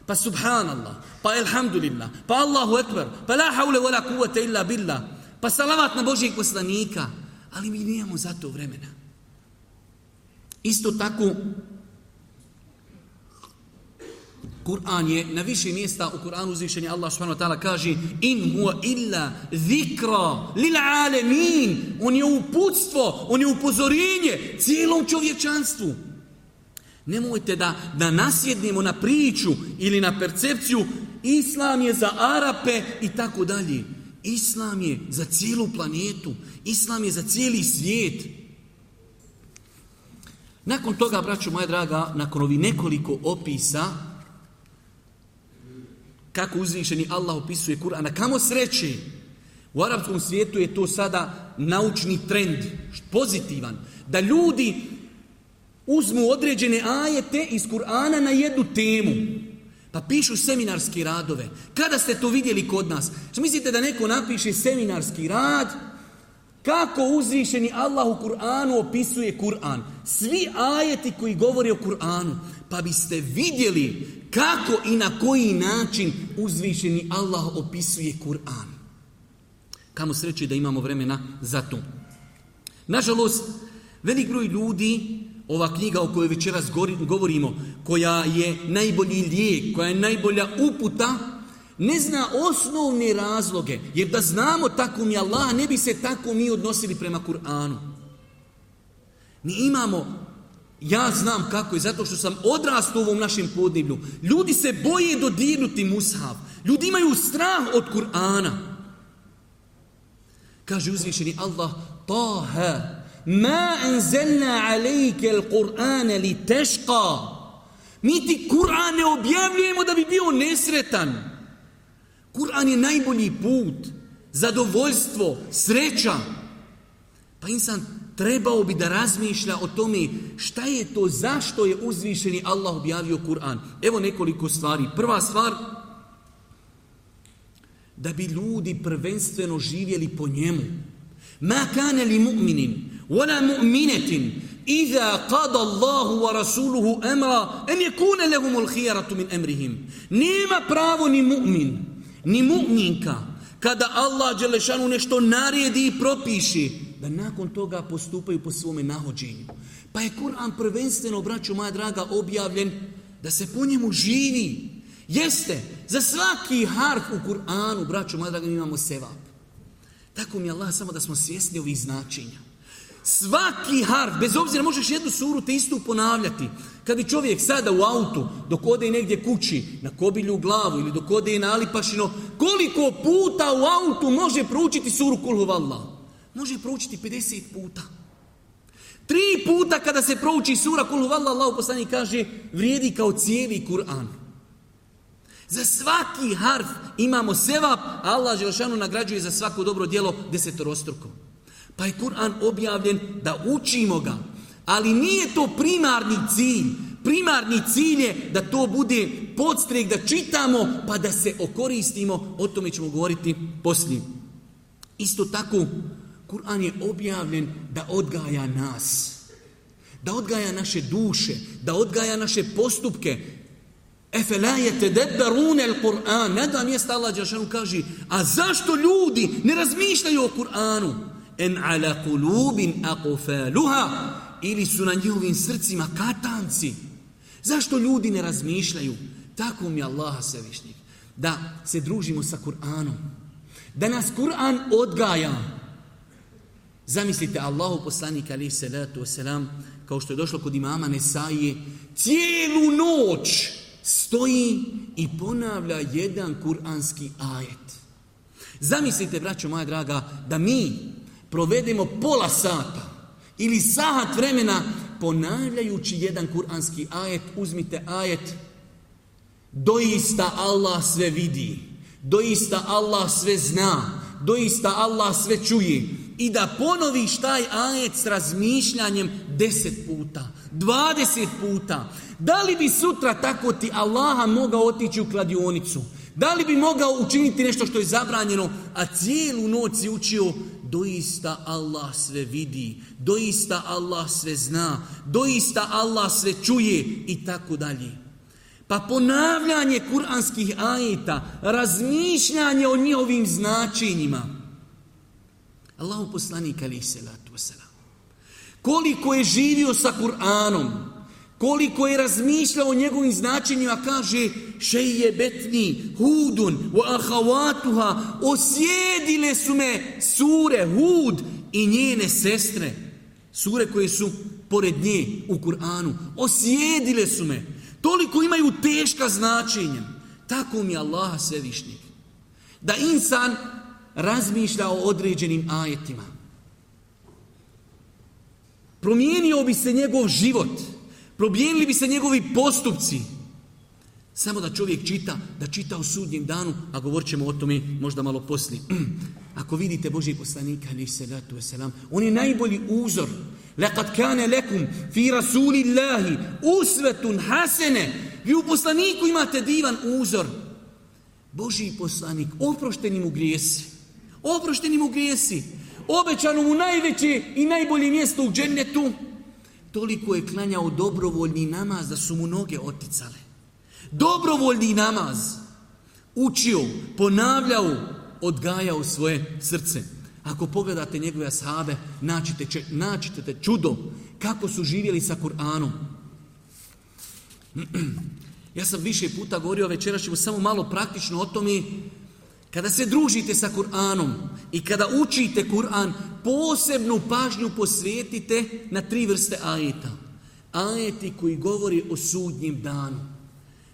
pa subhanallah, pa elhamdulillah, pa Allahu ekber, pa la haule wala kuvvete illa billah, pa salavat na Božijeg poslanika, ali mi nijemo za to vremena. Isto tako, Kur'an je na više mjesta u Kur'anu uzvišenje Allah subhanahu wa ta'ala kaže in huwa illa zikra lil alemin. On je uputstvo, on je upozorenje cijelom čovječanstvu. Nemojte da, da nasjednemo na priču ili na percepciju Islam je za Arape i tako dalje. Islam je za cijelu planetu. Islam je za cijeli svijet. Nakon toga, braću moja draga, nakon ovih nekoliko opisa, kako uzvišeni Allah opisuje Kur'an, a kamo sreći, u arapskom svijetu je to sada naučni trend, pozitivan, da ljudi uzmu određene ajete iz Kur'ana na jednu temu. Pa pišu seminarski radove. Kada ste to vidjeli kod nas? Što mislite da neko napiše seminarski rad? Kako uzvišeni Allah u Kur'anu opisuje Kur'an? Svi ajeti koji govore o Kur'anu. Pa biste vidjeli kako i na koji način uzvišeni Allah opisuje Kur'an. Kamo sreće da imamo vremena za to. Nažalost, velik broj ljudi ova knjiga o kojoj večeras govorimo, koja je najbolji lijek, koja je najbolja uputa, ne zna osnovne razloge. Jer da znamo tako mi Allah, ne bi se tako mi odnosili prema Kur'anu. Mi imamo, ja znam kako je, zato što sam odrastao u ovom našem podneblju. Ljudi se boje dodirnuti mushaf. Ljudi imaju strah od Kur'ana. Kaže uzvišeni Allah, taha, Ma enzelna alejke l'Qur'ane li teška. Mi ti Kur'an ne objavljujemo da bi bio nesretan. Kur'an je najbolji put, zadovoljstvo, sreća. Pa insan trebao bi da razmišlja o tome šta je to, zašto je uzvišeni Allah objavio Kur'an. Evo nekoliko stvari. Prva stvar, da bi ljudi prvenstveno živjeli po njemu. Ma kane li mu'minin, ولا مؤمنة إذا قضى الله ورسوله أمرا أن يكون لهم الخيرة من pravo ni mu'min ni mu'minka kada Allah Đelešanu nešto naredi i propiše da nakon toga postupaju po svome nahođenju pa je Kur'an prvenstveno braću moja draga objavljen da se po njemu živi jeste za svaki harf u Kur'anu braću moja draga imamo sevap tako mi je Allah samo da smo svjesni ovih značenja Svaki harf, bez obzira možeš jednu suru te istu ponavljati. Kad bi čovjek sada u autu, dok ode negdje kući, na kobilju glavu ili dok ode na Alipašino, koliko puta u autu može proučiti suru kulhu Može proučiti 50 puta. Tri puta kada se prouči sura kulhu valla, Allah poslani kaže, vrijedi kao cijevi Kur'an. Za svaki harf imamo sevap, a Allah Želšanu nagrađuje za svako dobro djelo desetorostrukom. Pa je Kur'an objavljen da učimo ga. Ali nije to primarni cilj. Primarni cilj je da to bude podstrek da čitamo pa da se okoristimo. O tome ćemo govoriti poslije. Isto tako, Kur'an je objavljen da odgaja nas. Da odgaja naše duše, da odgaja naše postupke, Efela je te el Kur'an. Ne da mjesta Allah Đašanu kaže, a zašto ljudi ne razmišljaju o Kur'anu? en ala kulubin akufaluha ili su na njihovim srcima katanci. Zašto ljudi ne razmišljaju? Tako mi je Allaha svevišnjeg. Da se družimo sa Kur'anom. Da nas Kur'an odgaja. Zamislite Allahu poslanik ali salatu wasalam, kao što je došlo kod imama Nesaije, cijelu noć stoji i ponavlja jedan kuranski ajet. Zamislite, braćo moja draga, da mi provedemo pola sata ili sahat vremena ponavljajući jedan kuranski ajet, uzmite ajet, doista Allah sve vidi, doista Allah sve zna, doista Allah sve čuje i da ponoviš taj ajet s razmišljanjem deset puta, dvadeset puta. Da li bi sutra tako ti Allaha mogao otići u kladionicu? Da li bi mogao učiniti nešto što je zabranjeno, a cijelu noć si učio doista Allah sve vidi, doista Allah sve zna, doista Allah sve čuje i tako dalje. Pa ponavljanje kuranskih ajeta, razmišljanje o njihovim značenjima. Allahu poslanik ali salatu wasalam. Koliko je živio sa Kur'anom, koliko je razmišljao o njegovim značenjima, kaže je betni, hudun, u ahavatuha, osjedile su me sure hud i njene sestre. Sure koje su pored nje u Kur'anu. Osjedile su me. Toliko imaju teška značenja. Tako mi je Allah svevišnik. Da insan razmišlja o određenim ajetima. Promijenio bi se njegov život Probijenili bi se njegovi postupci. Samo da čovjek čita, da čita u sudnjem danu, a govorit ćemo o tome možda malo poslije. Ako vidite Boži poslanika, ali se tu selam, on je najbolji uzor. Lekad kane lekum fi rasulillahi usvetun hasene. Vi u poslaniku imate divan uzor. Boži poslanik, oprošteni mu grijesi. Oprošteni mu grijesi. Obećano mu najveće i najbolje mjesto u džennetu. Toliko je klanjao dobrovoljni namaz da su mu noge oticale. Dobrovoljni namaz učio, ponavljao, odgajao svoje srce. Ako pogledate njegove Sabe načite, ćete te čudo kako su živjeli sa Kur'anom. Ja sam više puta govorio, večera ćemo samo malo praktično o tome kada se družite sa Kur'anom i kada učite Kur'an, posebnu pažnju posvetite na tri vrste ajeta. Ajeti koji govori o sudnjem danu.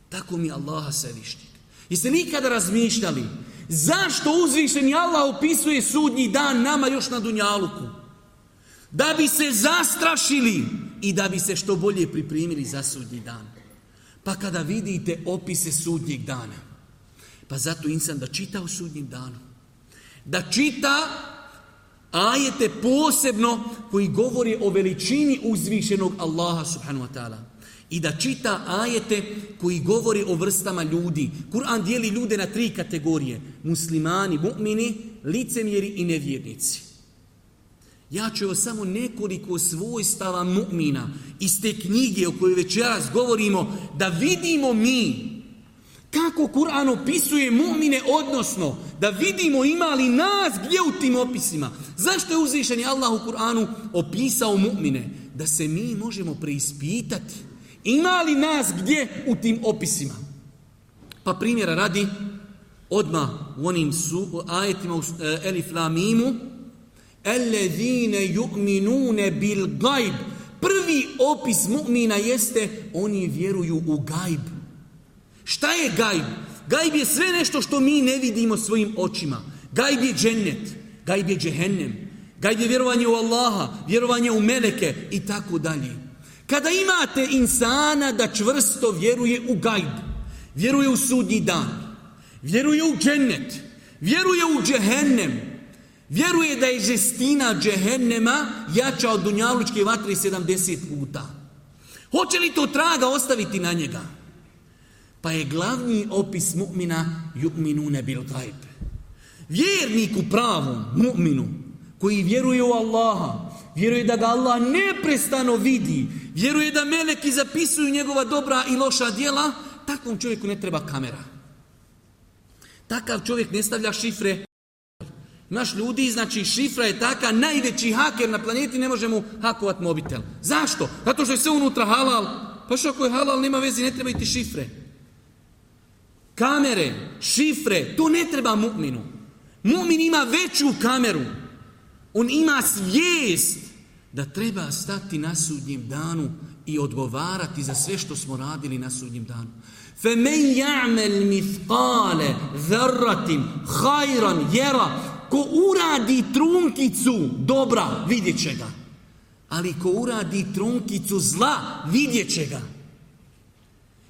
Tako mi Allaha svevišnik. Jeste nikada razmišljali zašto uzvišeni Allah opisuje sudnji dan nama još na Dunjaluku? Da bi se zastrašili i da bi se što bolje pripremili za sudnji dan. Pa kada vidite opise sudnjeg dana, pa zato insan da čita u sudnjim danu. Da čita ajete posebno koji govori o veličini uzvišenog Allaha subhanu wa ta'ala. I da čita ajete koji govori o vrstama ljudi. Kur'an dijeli ljude na tri kategorije. Muslimani, mu'mini, licemjeri i nevjernici. Ja ću evo samo nekoliko svojstava mu'mina iz te knjige o kojoj večeras govorimo, da vidimo mi kako Kur'an opisuje mu'mine odnosno da vidimo ima li nas gdje u tim opisima. Zašto je uzvišen je Allah u Kur'anu opisao mu'mine? Da se mi možemo preispitati. Ima li nas gdje u tim opisima? Pa primjera radi Odma u onim su, ajetima u e, Elif Lamimu Ellezine yu'minune bil gajb. Prvi opis mu'mina jeste oni vjeruju u gajb. Šta je gajb? Gajb je sve nešto što mi ne vidimo svojim očima. Gajb je džennet, gajb je džehennem, gajb je vjerovanje u Allaha, vjerovanje u meleke i tako dalje. Kada imate insana da čvrsto vjeruje u gajb, vjeruje u sudnji dan, vjeruje u džennet, vjeruje u džehennem, vjeruje da je žestina džehennema jača od dunjalučke vatre 70 puta. Hoće li to traga ostaviti na njega? Pa je glavni opis mu'mina ne bil gajb. Vjerniku pravom, mu'minu, koji vjeruje u Allaha, vjeruje da ga Allah neprestano vidi, vjeruje da meleki zapisuju njegova dobra i loša djela, takvom čovjeku ne treba kamera. Takav čovjek ne stavlja šifre. Naš ljudi, znači šifra je taka, najveći haker na planeti, ne može mu hakovat mobitel. Zašto? Zato što je sve unutra halal. Pa što ako je halal, nema vezi, ne treba i ti šifre kamere, šifre, to ne treba mu'minu. Mu'min ima veću kameru. On ima svijest da treba stati na sudnjem danu i odgovarati za sve što smo radili na sudnjem danu. فَمَنْ يَعْمَلْ مِثْقَالَ ذَرَّةٍ خَيْرًا jera Ko uradi trunkicu dobra, vidjet će ga. Ali ko uradi trunkicu zla, vidjet će ga.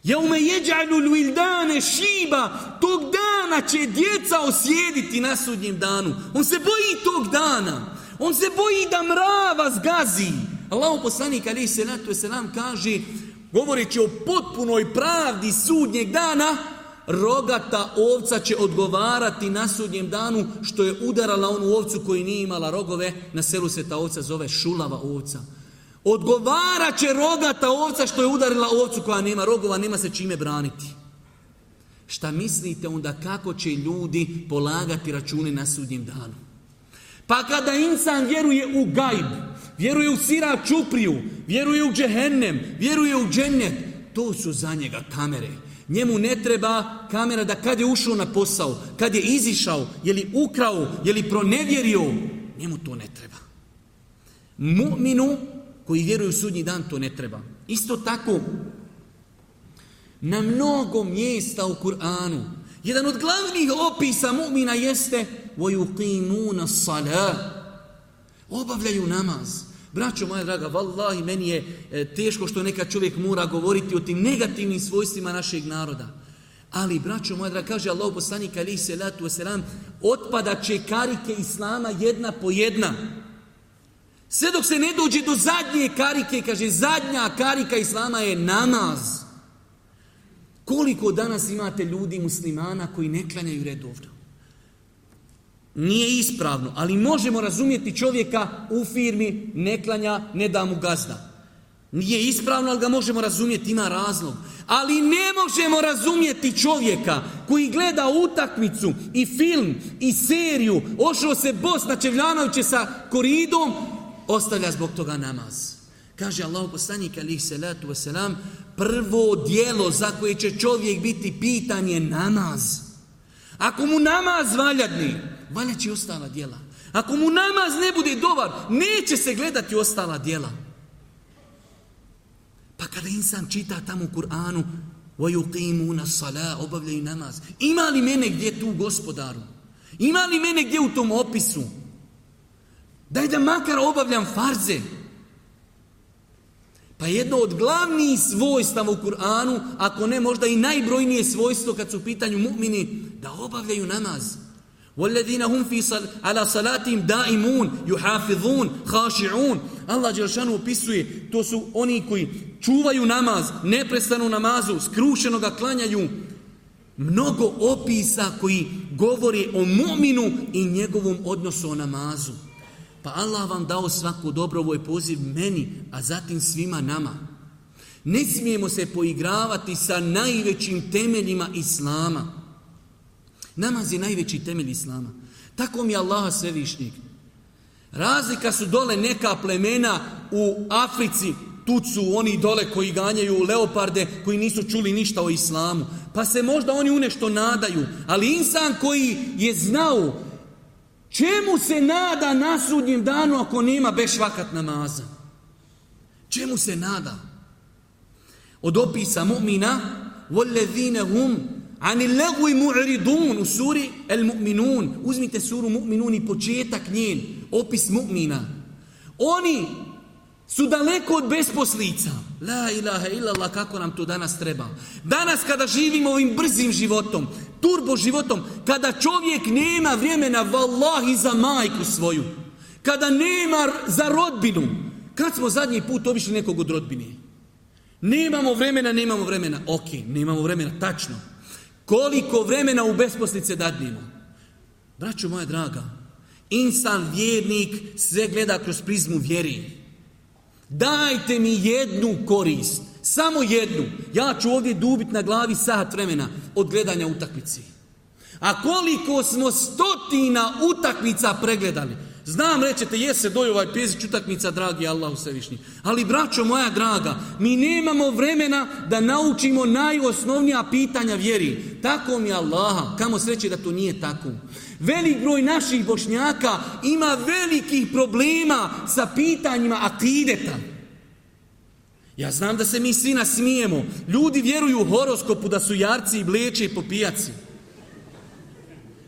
Jaume jeđalu lvildane šiba, tog dana će djeca osjediti na sudnjem danu. On se boji tog dana. On se boji da mrava zgazi. Allahu poslanik ali se se nam kaže, govoreći o potpunoj pravdi sudnjeg dana, rogata ovca će odgovarati na sudnjem danu što je udarala onu ovcu koji nije imala rogove. Na selu se ta ovca zove šulava ovca. Odgovara će rogata ovca što je udarila ovcu koja nema rogova, nema se čime braniti. Šta mislite onda kako će ljudi polagati račune na sudnjem danu? Pa kada insan vjeruje u gajb, vjeruje u sira čupriju, vjeruje u džehennem, vjeruje u džennet, to su za njega kamere. Njemu ne treba kamera da kad je ušao na posao, kad je izišao, je li ukrao, je li pronevjerio, njemu to ne treba. Mu'minu koji vjeruju u sudnji dan to ne treba. Isto tako, na mnogo mjesta u Kur'anu, jedan od glavnih opisa mu'mina jeste وَيُقِيمُونَ الصَّلَا Obavljaju namaz. Braćo moja draga, vallahi, meni je e, teško što neka čovjek mora govoriti o tim negativnim svojstvima našeg naroda. Ali, braćo moja draga, kaže Allah poslanik alihi salatu wasalam, otpada će karike Islama jedna po jedna. Sve dok se ne dođe do zadnje karike, kaže zadnja karika Islama je namaz. Koliko danas imate ljudi muslimana koji ne klanjaju redovno? Nije ispravno, ali možemo razumjeti čovjeka u firmi, ne klanja, ne da mu gazda. Nije ispravno, ali ga možemo razumjeti, ima razlog. Ali ne možemo razumjeti čovjeka koji gleda utakmicu i film i seriju, ošao se Bosna Čevljanoviće sa koridom, ostavlja zbog toga namaz. Kaže Allah poslanik alih salatu wasalam, prvo dijelo za koje će čovjek biti pitan je namaz. Ako mu namaz valjadni, valjat će ostala djela. Ako mu namaz ne bude dobar, neće se gledati ostala djela. Pa kada insan čita tamo u Kur'anu, sala obavljaju namaz. Ima li mene gdje tu gospodaru? Ima li mene gdje u tom opisu? Daj da makar obavljam farze. Pa jedno od glavnih svojstava u Kur'anu, ako ne možda i najbrojnije svojstvo kad su u pitanju mu'mini, da obavljaju namaz. وَالَّذِينَ هُمْ فِي دَائِمُونَ يُحَافِظُونَ Allah Đeršanu opisuje, to su oni koji čuvaju namaz, neprestanu namazu, skrušeno ga klanjaju. Mnogo opisa koji govori o mu'minu i njegovom odnosu o namazu. Pa Allah vam dao svako dobro, ovo je poziv meni, a zatim svima nama. Ne smijemo se poigravati sa najvećim temeljima Islama. Namaz je najveći temelj Islama. Tako mi je Allah svevišnjeg. Razlika su dole neka plemena u Africi, tu su oni dole koji ganjaju leoparde, koji nisu čuli ništa o islamu. Pa se možda oni u nešto nadaju. Ali insan koji je znao Čemu se nada na sudnjem danu ako nema bešvakat namaza? Čemu se nada? Od opisa mu'mina وَلَّذِينَ هُمْ عَنِ اللَّغُوِ مُعْرِدُونَ U suri el muminun Uzmite suru Mu'minun i početak njen. Opis mu'mina. Oni su daleko od besposlica. La ilaha illallah, kako nam to danas treba. Danas kada živimo ovim brzim životom, turbo životom, kada čovjek nema vremena, vallahi, za majku svoju, kada nema za rodbinu, kad smo zadnji put obišli nekog od rodbine? Nemamo vremena, nemamo vremena. Ok, nemamo vremena, tačno. Koliko vremena u besposlice dadnemo? Braću moja draga, insan vjernik sve gleda kroz prizmu vjeri. Dajte mi jednu korist, samo jednu. Ja ću ovdje dubit na glavi sat vremena od gledanja utakmice. A koliko smo stotina utakmica pregledali, Znam, rećete, se se ovaj pezi utakmica, dragi Allahu Svevišnji. Ali, braćo moja draga, mi nemamo vremena da naučimo najosnovnija pitanja vjeri. Tako mi Allaha, kamo sreće da to nije tako. Velik broj naših bošnjaka ima velikih problema sa pitanjima akideta. Ja znam da se mi svi nasmijemo. Ljudi vjeruju u horoskopu da su jarci i bleče i popijaci.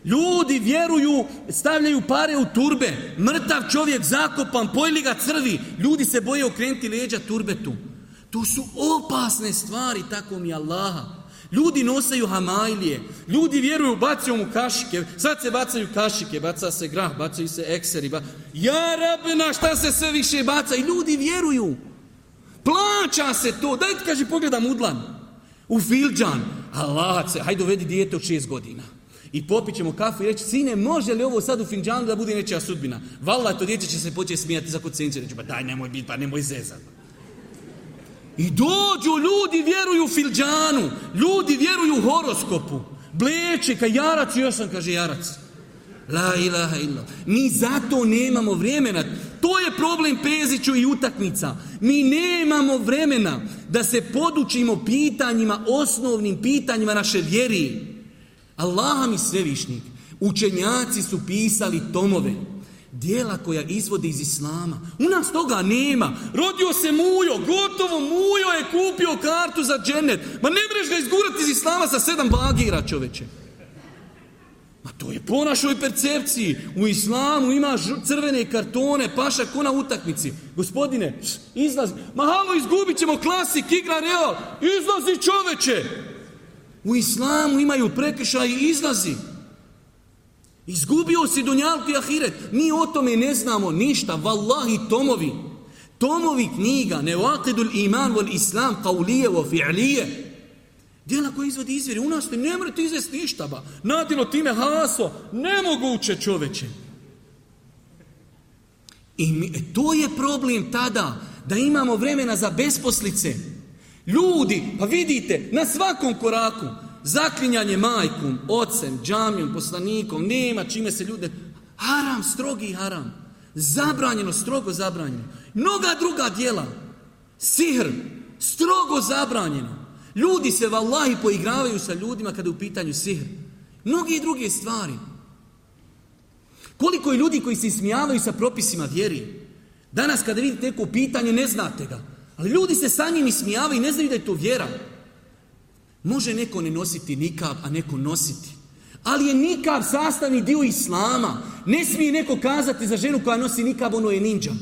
Ljudi vjeruju, stavljaju pare u turbe. Mrtav čovjek zakopan, pojeli ga crvi. Ljudi se boje okrenuti leđa turbetu. To su opasne stvari, tako mi Allaha. Ljudi nosaju hamajlije. Ljudi vjeruju, bacaju mu kašike. Sad se bacaju kašike, baca se grah, bacaju se ekseri. Ba... Ja rabina šta se sve više baca? I ljudi vjeruju. Plaća se to. Dajte, kaže, pogledam udlan. U filđan. Allah hajde dovedi dijete od šest godina i popit ćemo kafu i reći, sine, može li ovo sad u finđanu da bude nečija sudbina? Valla, to će se početi smijati za kucinci. Reći, pa daj, nemoj biti, pa nemoj zezat. I dođu ljudi, vjeruju filđanu, ljudi vjeruju horoskopu. Bleče, ka jarac, još sam, kaže jarac. La ilaha illa. Mi zato nemamo vremena. To je problem Peziću i utakmica. Mi nemamo vremena da se podučimo pitanjima, osnovnim pitanjima naše vjeri. Allaha mi svevišnik, učenjaci su pisali tomove, dijela koja izvode iz Islama. U nas toga nema. Rodio se Mujo, gotovo Mujo je kupio kartu za dženet Ma ne mreš ga izgurati iz Islama sa sedam bagira čoveče. Ma to je po našoj percepciji. U islamu ima crvene kartone, paša ko na utakmici. Gospodine, izlazi. Ma halo, izgubit ćemo klasik, igra real. Izlazi čoveče. U islamu imaju prekršaj i izlazi. Izgubio si dunjalku i ahiret. Mi o tome ne znamo ništa. Wallahi tomovi. Tomovi knjiga. Nevakidul iman vol islam kaulije lijevo fi'lije. Dijela koja izvodi izvjeri. U nas ne morate izvesti ništa. Ba. Nadino time haso. Nemoguće čoveče. I e, to je problem tada. Da imamo vremena za besposlice. Ljudi, pa vidite, na svakom koraku, zaklinjanje majkom, ocem, džamijom, poslanikom, nema čime se ljude... Haram, strogi haram. Zabranjeno, strogo zabranjeno. Mnoga druga djela. Sihr, strogo zabranjeno. Ljudi se vallahi poigravaju sa ljudima kada je u pitanju sihr. Mnogi druge stvari. Koliko je ljudi koji se ismijavaju sa propisima vjeri. Danas kada vidite neko pitanje, ne znate ga. Ali ljudi se sa njim ismijavaju i ne znaju da je to vjera. Može neko ne nositi nikav, a neko nositi. Ali je nikav sastavni dio islama. Ne smije neko kazati za ženu koja nosi nikav, ono je ninja.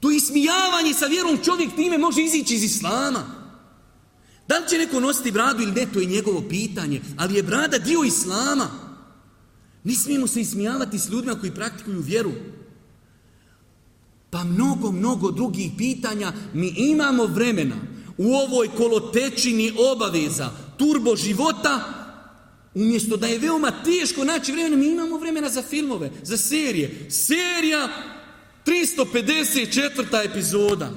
To ismijavanje sa vjerom čovjek time može izići iz islama. Da li će neko nositi bradu ili ne, to je njegovo pitanje. Ali je brada dio islama. Ne smijemo se ismijavati s ljudima koji praktikuju vjeru. Pa mnogo, mnogo drugih pitanja mi imamo vremena u ovoj kolotečini obaveza, turbo života, umjesto da je veoma teško naći vremena, mi imamo vremena za filmove, za serije. Serija 354. epizoda.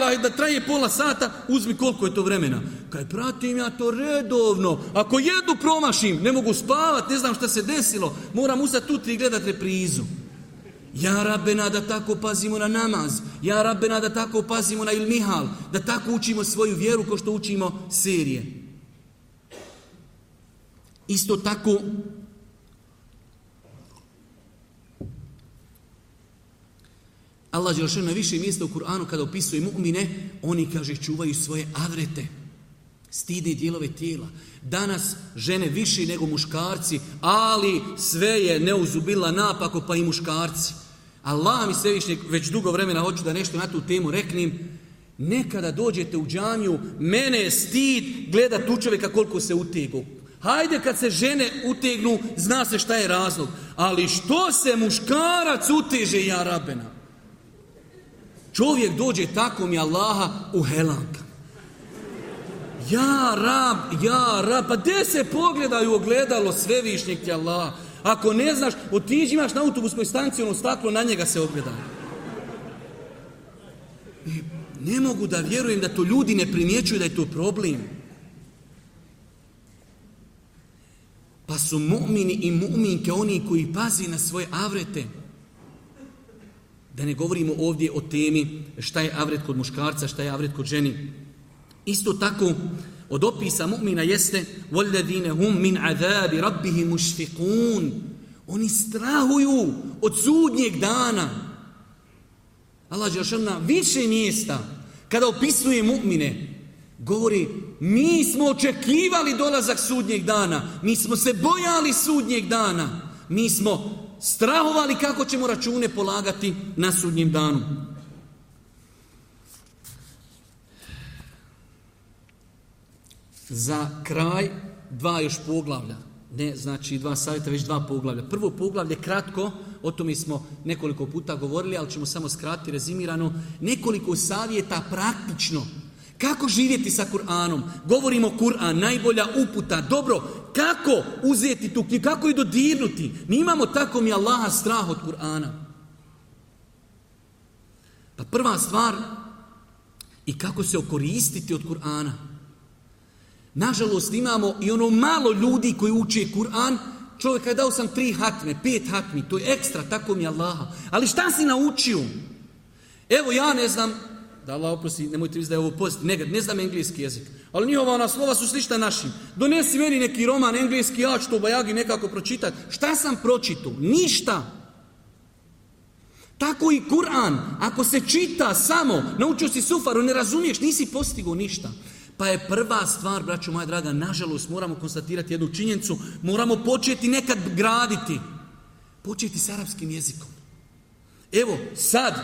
laj, da traje pola sata, uzmi koliko je to vremena. Kaj pratim ja to redovno. Ako jednu promašim, ne mogu spavat, ne znam šta se desilo, moram uzati tu tri gledat reprizu. Ja Rabbena da tako pazimo na namaz, ja Rabbena da tako pazimo na ilmihal, da tako učimo svoju vjeru ko što učimo serije. Isto tako Allah još na više mjesta u Kur'anu kada opisuje mu'mine, oni kaže čuvaju svoje avrete, i dijelove tijela. Danas žene više nego muškarci, ali sve je neuzubila napako pa i muškarci. Allah mi svevišnjeg, već dugo vremena hoću da nešto na tu temu reknim, nekada dođete u džamiju, mene je stid gleda tu čovjeka koliko se utegu. Hajde kad se žene utegnu, zna se šta je razlog. Ali što se muškarac uteže i arabena? Čovjek dođe tako mi Allaha u helanka. Ja rab, ja rab, pa gdje se pogledaju ogledalo svevišnjeg ti Allaha? Ako ne znaš, otiđi imaš na autobuskoj stanci ono staklo, na njega se ogleda. E, ne mogu da vjerujem da to ljudi ne primjećuju da je to problem. Pa su mu'mini i mu'minke oni koji pazi na svoje avrete. Da ne govorimo ovdje o temi šta je avret kod muškarca, šta je avret kod ženi. Isto tako, od opisa mu'mina jeste وَلَّذِينَ هُمْ مِنْ عَذَابِ رَبِّهِ مُشْفِقُونَ Oni strahuju od sudnjeg dana. Allah na više mjesta kada opisuje mu'mine govori mi smo očekivali dolazak sudnjeg dana. Mi smo se bojali sudnjeg dana. Mi smo strahovali kako ćemo račune polagati na sudnjem danu. Za kraj dva još poglavlja. Ne, znači dva savjeta, već dva poglavlja. Prvo poglavlje kratko, o tome smo nekoliko puta govorili, ali ćemo samo skratiti rezimirano. Nekoliko savjeta praktično. Kako živjeti sa Kur'anom? Govorimo Kur'an, najbolja uputa. Dobro, kako uzeti tu knjigu, kako ju dodirnuti? Mi imamo tako mi Allaha strah od Kur'ana. Pa prva stvar, i kako se okoristiti od Kur'ana. Nažalost imamo i ono malo ljudi koji uče Kur'an, čovjeka je dao sam tri hatme, pet hatmi, to je ekstra, tako mi je Allaha. Ali šta si naučio? Evo ja ne znam, da Allah oprosti, nemojte misliti da je ovo post, ne, ne znam engleski jezik. Ali njihova ona slova su slična našim. Donesi meni neki roman engleski, ja ću to bajagi nekako pročitati. Šta sam pročitao? Ništa. Tako i Kur'an, ako se čita samo, naučio si sufaru, ne razumiješ, nisi postigao ništa. Pa je prva stvar, braćo moja draga, nažalost moramo konstatirati jednu činjenicu, moramo početi nekad graditi. Početi s arapskim jezikom. Evo, sad,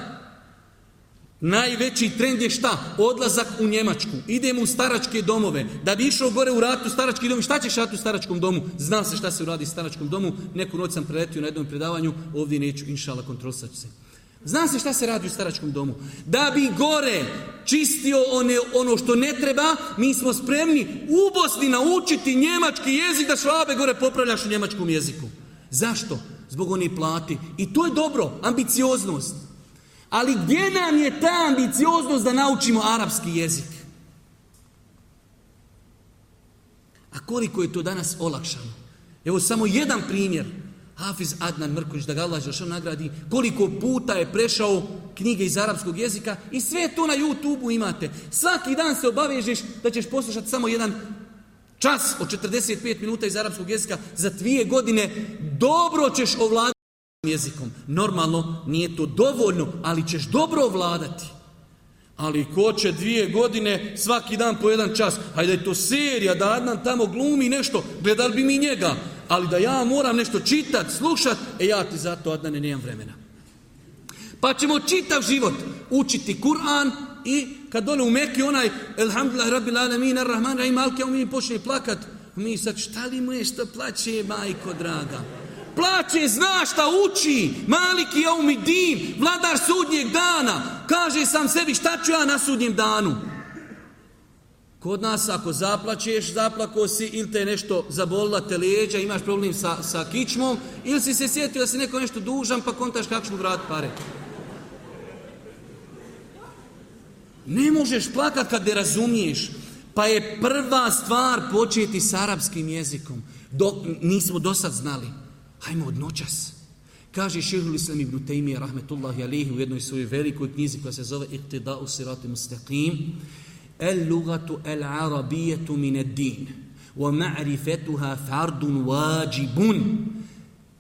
najveći trend je šta? Odlazak u Njemačku. Idemo u staračke domove. Da bi išao gore u ratu starački dom, šta ćeš ratu u staračkom domu? Zna se šta se uradi u staračkom domu. Neku noć sam preletio na jednom predavanju, ovdje neću, inšala, kontrolsat se. Zna se šta se radi u staračkom domu. Da bi gore čistio one, ono što ne treba, mi smo spremni u Bosni naučiti njemački jezik da švabe gore popravljaš u njemačkom jeziku. Zašto? Zbog onih plati. I to je dobro, ambicioznost. Ali gdje nam je ta ambicioznost da naučimo arapski jezik? A koliko je to danas olakšano? Evo samo jedan primjer. Hafiz Adnan Mrković, da ga Allah Žešan nagradi, koliko puta je prešao knjige iz arapskog jezika i sve to na YouTube-u imate. Svaki dan se obavežeš da ćeš poslušati samo jedan čas od 45 minuta iz arapskog jezika za dvije godine. Dobro ćeš ovladati jezikom. Normalno nije to dovoljno, ali ćeš dobro ovladati. Ali ko će dvije godine, svaki dan po jedan čas, hajde je to serija, da Adnan tamo glumi nešto, gledali bi mi njega ali da ja moram nešto čitat, slušat, e ja ti zato Adnane nemam vremena. Pa ćemo čitav život učiti Kur'an i kad dole ono u Mekki onaj Elhamdulillah Rabbil Alamin Ar-Rahman Rahim Alke, mi počne plakat. Mi sad šta li mu je što plaće majko draga? Plaće, zna šta uči, maliki din, vladar sudnjeg dana. Kaže sam sebi šta ću ja na sudnjem danu? Kod nas ako zaplačeš, zaplako si ili te nešto zabolila te lijeđa, imaš problem sa, sa kičmom, ili si se sjetio da si neko nešto dužan pa kontaš kako pare. Ne možeš plakat kad ne razumiješ. Pa je prva stvar početi s arapskim jezikom. Do, nismo do sad znali. Hajmo od noćas. Kaže Šehul Islam ibn Taymi, rahmetullahi alihi, u jednoj svojoj velikoj knjizi koja se zove Iqtida'u sirati mustaqim. اللغة العربية من الدين ومعرفتها فرد واجب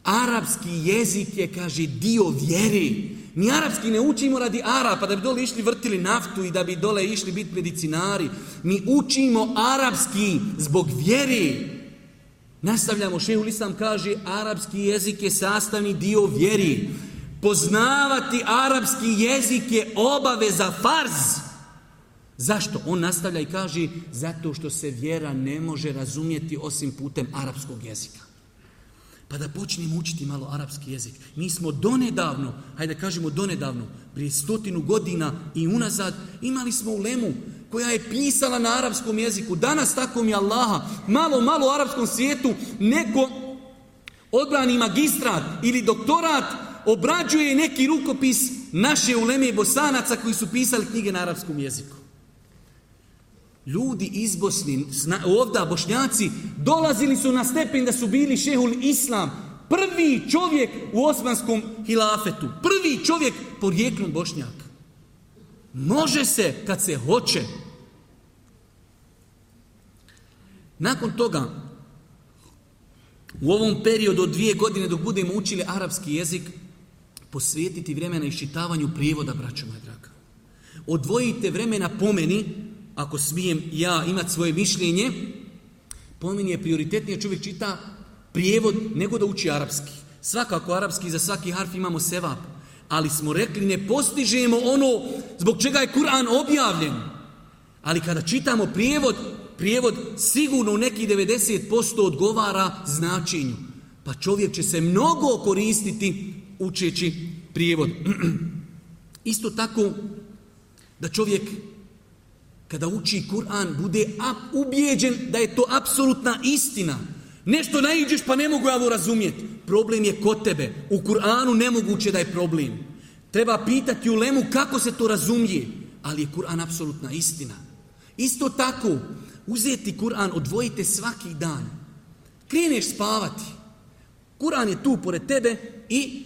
Arabski jezik je, kaže, dio vjeri. Mi arapski ne učimo radi Arapa, da bi dole išli vrtili naftu i da bi dole išli biti medicinari. Mi učimo arapski zbog vjeri. Nastavljamo, šehu Islam kaže, arapski jezik je sastavni dio vjeri. Poznavati arapski jezik je obaveza farz. Zašto? On nastavlja i kaže zato što se vjera ne može razumjeti osim putem arapskog jezika. Pa da počnemo učiti malo arapski jezik. Mi smo donedavno, hajde kažemo donedavno, prije stotinu godina i unazad imali smo ulemu koja je pisala na arapskom jeziku. Danas tako mi Allaha, malo, malo u arapskom svijetu neko odbrani magistrat ili doktorat obrađuje neki rukopis naše uleme i bosanaca koji su pisali knjige na arapskom jeziku. Ljudi iz Bosni, ovda bošnjaci, dolazili su na stepen da su bili šehul islam. Prvi čovjek u osmanskom hilafetu. Prvi čovjek porijeklom bošnjak. Može se kad se hoće. Nakon toga, u ovom periodu od dvije godine dok budemo učili arapski jezik, posvetiti vremena iščitavanju prijevoda, braćo i draga. Odvojite vremena pomeni ako smijem ja imati svoje mišljenje, po meni je prioritetnije čovjek čita prijevod nego da uči arapski. Svakako arapski za svaki harf imamo sevap, ali smo rekli ne postižemo ono zbog čega je Kur'an objavljen. Ali kada čitamo prijevod, prijevod sigurno u nekih 90% odgovara značenju. Pa čovjek će se mnogo koristiti učeći prijevod. Isto tako da čovjek kada uči Kur'an, bude ubijeđen da je to apsolutna istina. Nešto naiđeš pa ne mogu ja ovo razumjeti. Problem je kod tebe. U Kur'anu nemoguće da je problem. Treba pitati u lemu kako se to razumije. Ali je Kur'an apsolutna istina. Isto tako, uzeti Kur'an, odvojite svaki dan. Kreneš spavati. Kur'an je tu pored tebe i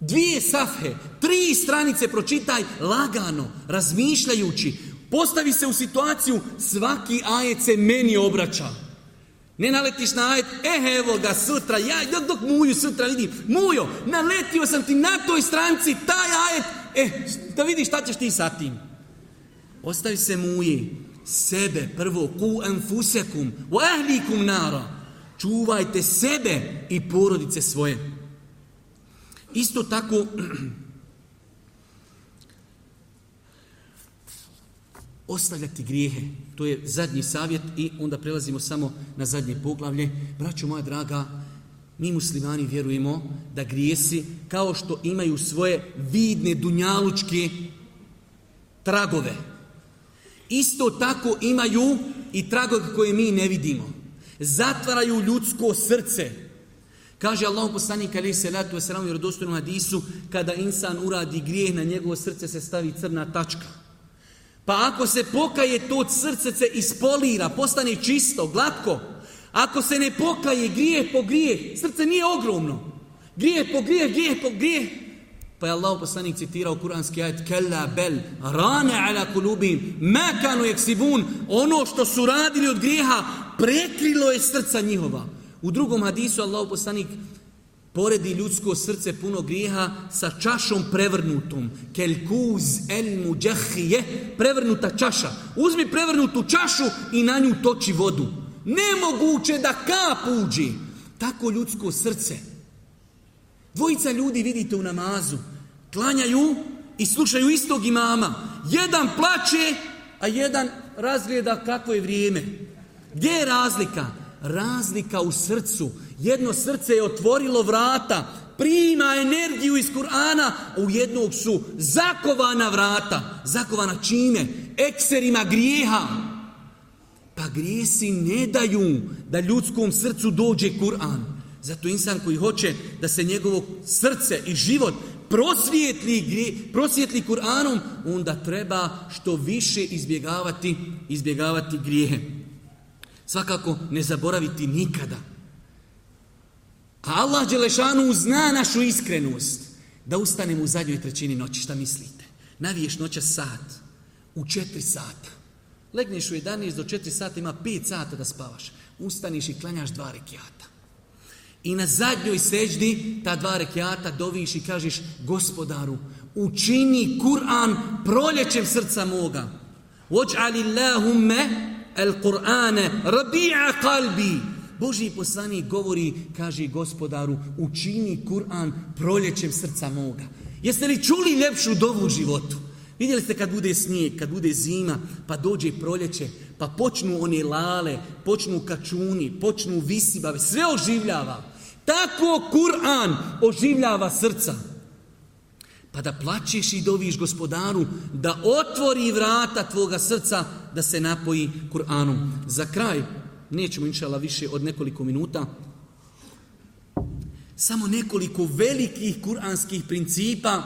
dvije safhe, tri stranice pročitaj lagano, razmišljajući Postavi se u situaciju, svaki ajet se meni obraća. Ne naletiš na ajet, e evo ga sutra, ja dok, dok muju sutra vidim, mujo, naletio sam ti na toj stranci, taj ajet, e da vidiš šta ćeš ti sa tim. Ostavi se muji, sebe prvo, ku enfusekum, u ahlikum nara, čuvajte sebe i porodice svoje. Isto tako, ostavljati grijehe. To je zadnji savjet i onda prelazimo samo na zadnje poglavlje. Braćo moja draga, mi muslimani vjerujemo da grijesi kao što imaju svoje vidne dunjalučke tragove. Isto tako imaju i tragove koje mi ne vidimo. Zatvaraju ljudsko srce. Kaže Allah poslanik kada se latu u hadisu kada insan uradi grijeh na njegovo srce se stavi crna tačka. Pa ako se pokaje, to srce se ispolira, postane čisto, glatko. Ako se ne pokaje, grijeh po grijeh, srce nije ogromno. Grijeh po grijeh, grijeh po grijeh. Pa je Allah poslanik citirao kuranski ajet Kella bel, rane ala kulubim, mekanu eksibun, ono što su radili od grijeha, prekrilo je srca njihova. U drugom hadisu Allah poslanik Poredi ljudsko srce puno grijeha sa čašom prevrnutom. Kelkuz el muđahije, prevrnuta čaša. Uzmi prevrnutu čašu i na nju toči vodu. Nemoguće da kap uđi. Tako ljudsko srce. Dvojica ljudi vidite u namazu. Klanjaju i slušaju istog imama. Jedan plače, a jedan razgleda kako je vrijeme. Gdje je razlika? razlika u srcu. Jedno srce je otvorilo vrata, prima energiju iz Kur'ana, a u jednog su zakovana vrata. Zakovana čime? Ekserima grijeha. Pa grijesi ne daju da ljudskom srcu dođe Kur'an. Zato insan koji hoće da se njegovo srce i život prosvjetli, Kur'anom, onda treba što više izbjegavati, izbjegavati grijehe svakako ne zaboraviti nikada. A Allah Đelešanu zna našu iskrenost. Da ustanemo u zadnjoj trećini noći, šta mislite? Naviješ noća sat, u četiri sata. Legneš u 11 do 4 sata, ima 5 sata da spavaš. Ustaniš i klanjaš dva rekiata. I na zadnjoj seđdi ta dva rekiata doviš i kažeš gospodaru, učini Kur'an proljećem srca moga. Ođ'ali Allahumme el Kur'ane, rabi'a kalbi. Boži poslani govori, kaže gospodaru, učini Kur'an proljećem srca moga. Jeste li čuli ljepšu dovu u životu? Vidjeli ste kad bude snijeg, kad bude zima, pa dođe proljeće, pa počnu one lale, počnu kačuni, počnu visibave, sve oživljava. Tako Kur'an oživljava srca pa da plaćeš i doviš gospodaru da otvori vrata tvoga srca da se napoji Kur'anom. Za kraj, nećemo inšala više od nekoliko minuta, samo nekoliko velikih kuranskih principa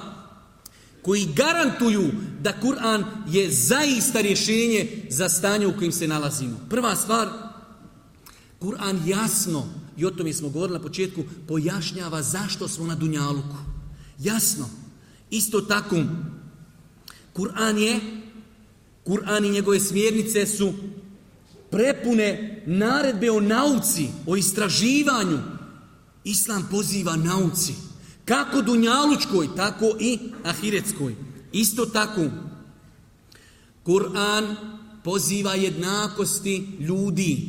koji garantuju da Kur'an je zaista rješenje za stanje u kojim se nalazimo. Prva stvar, Kur'an jasno, i o tome smo govorili na početku, pojašnjava zašto smo na Dunjaluku. Jasno, Isto tako, Kur'an je, Kur'an i njegove smjernice su prepune naredbe o nauci, o istraživanju. Islam poziva nauci, kako dunjalučkoj, tako i ahiretskoj. Isto tako, Kur'an poziva jednakosti ljudi.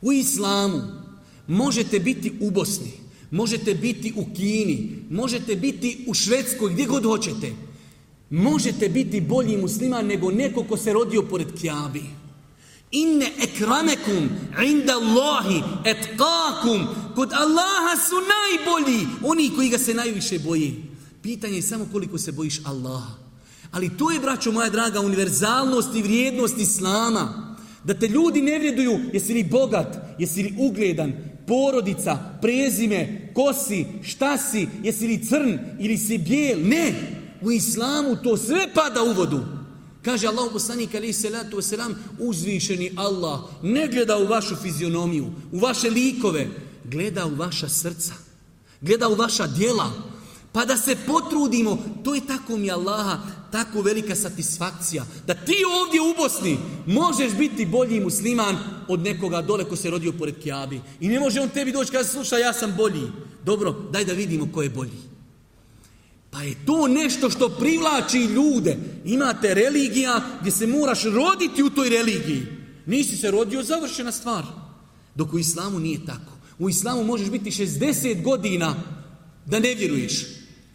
U islamu možete biti ubosni. Možete biti u Kini, možete biti u Švedskoj, gdje god hoćete. Možete biti bolji musliman nego neko ko se rodio pored Kjabi. Inne ekramekum, inda Allahi, etkakum, kod Allaha su najbolji, oni koji ga se najviše boji. Pitanje je samo koliko se bojiš Allaha. Ali to je, braćo moja draga, univerzalnost i vrijednost Islama. Da te ljudi ne vrijeduju, jesi li bogat, jesi li ugledan, porodica, prezime, kosi, šta si, jesi li crn ili si bijel. Ne, u islamu to sve pada u vodu. Kaže Allah poslanik alaih salatu wasalam, uzvišeni Allah ne gleda u vašu fizionomiju, u vaše likove, gleda u vaša srca, gleda u vaša djela, pa da se potrudimo, to je tako mi Allaha, tako velika satisfakcija. Da ti ovdje u Bosni možeš biti bolji musliman od nekoga dole ko se rodio pored Kijabi. I ne može on tebi doći kada sluša ja sam bolji. Dobro, daj da vidimo ko je bolji. Pa je to nešto što privlači ljude. Imate religija gdje se moraš roditi u toj religiji. Nisi se rodio, završena stvar. Dok u islamu nije tako. U islamu možeš biti 60 godina da ne vjeruješ.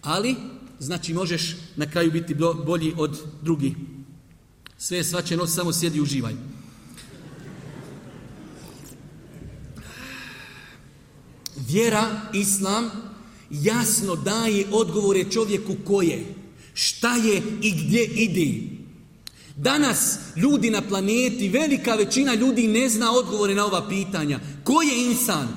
Ali, znači možeš na kraju biti bolji od drugih. Sve je svaće samo sjedi i uživaj. Vjera, Islam, jasno daje odgovore čovjeku koje, šta je i gdje ide. Danas ljudi na planeti, velika većina ljudi ne zna odgovore na ova pitanja. Ko je insan?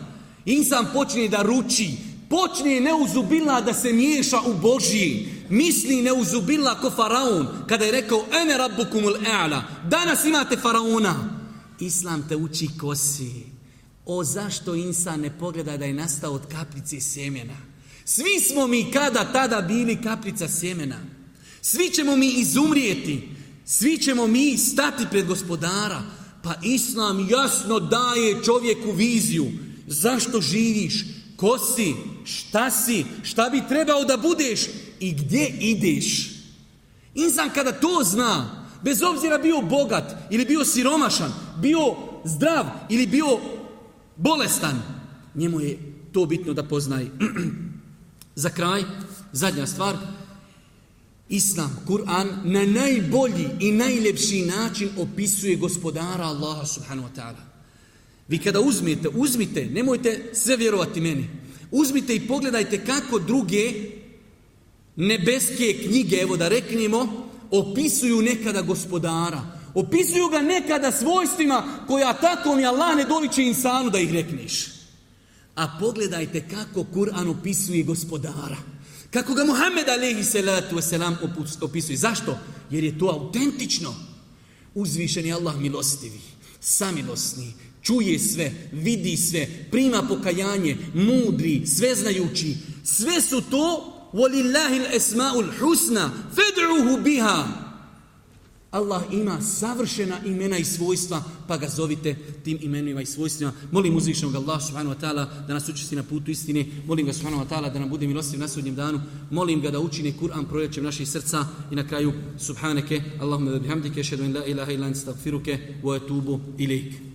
Insan počinje da ruči, Počne neuzubila da se miješa u Božji. Misli neuzubila ko faraon kada je rekao ene kumul e'ala. Danas imate faraona. Islam te uči kosi. O zašto insan ne pogleda da je nastao od kapljice sjemena. Svi smo mi kada tada bili kapljica sjemena. Svi ćemo mi izumrijeti. Svi ćemo mi stati pred gospodara. Pa Islam jasno daje čovjeku viziju. Zašto živiš? Ko si? Šta si? Šta bi trebao da budeš? I gdje ideš? Insan kada to zna, bez obzira bio bogat ili bio siromašan, bio zdrav ili bio bolestan, njemu je to bitno da poznaje. Za kraj, zadnja stvar, Islam, Kur'an na najbolji i najljepši način opisuje gospodara Allaha subhanahu wa ta'ala. Vi kada uzmete, uzmite, nemojte sve vjerovati meni. Uzmite i pogledajte kako druge nebeske knjige, evo da reknemo, opisuju nekada gospodara. Opisuju ga nekada svojstvima koja tako mi Allah ne doliče insanu da ih rekneš. A pogledajte kako Kur'an opisuje gospodara. Kako ga Muhammed alaihi salatu wasalam opisuje. Zašto? Jer je to autentično. Uzvišen je Allah milostivi, samilosni, Čuje sve, vidi sve, prima pokajanje, mudri, sveznajući. Sve su to وَلِلَّهِ الْأَسْمَاءُ husna, فَدْعُهُ biha. Allah ima savršena imena i svojstva, pa ga zovite tim imenima i svojstvima. Molim uzvišnog Allah subhanahu wa ta'ala da nas učesti na putu istine. Molim ga subhanahu wa ta'ala da nam bude milostiv na sudnjem danu. Molim ga da učini Kur'an proječem naših srca i na kraju subhaneke Allahumma bihamdike šedu in la ilaha ilan stagfiruke wa etubu ilik.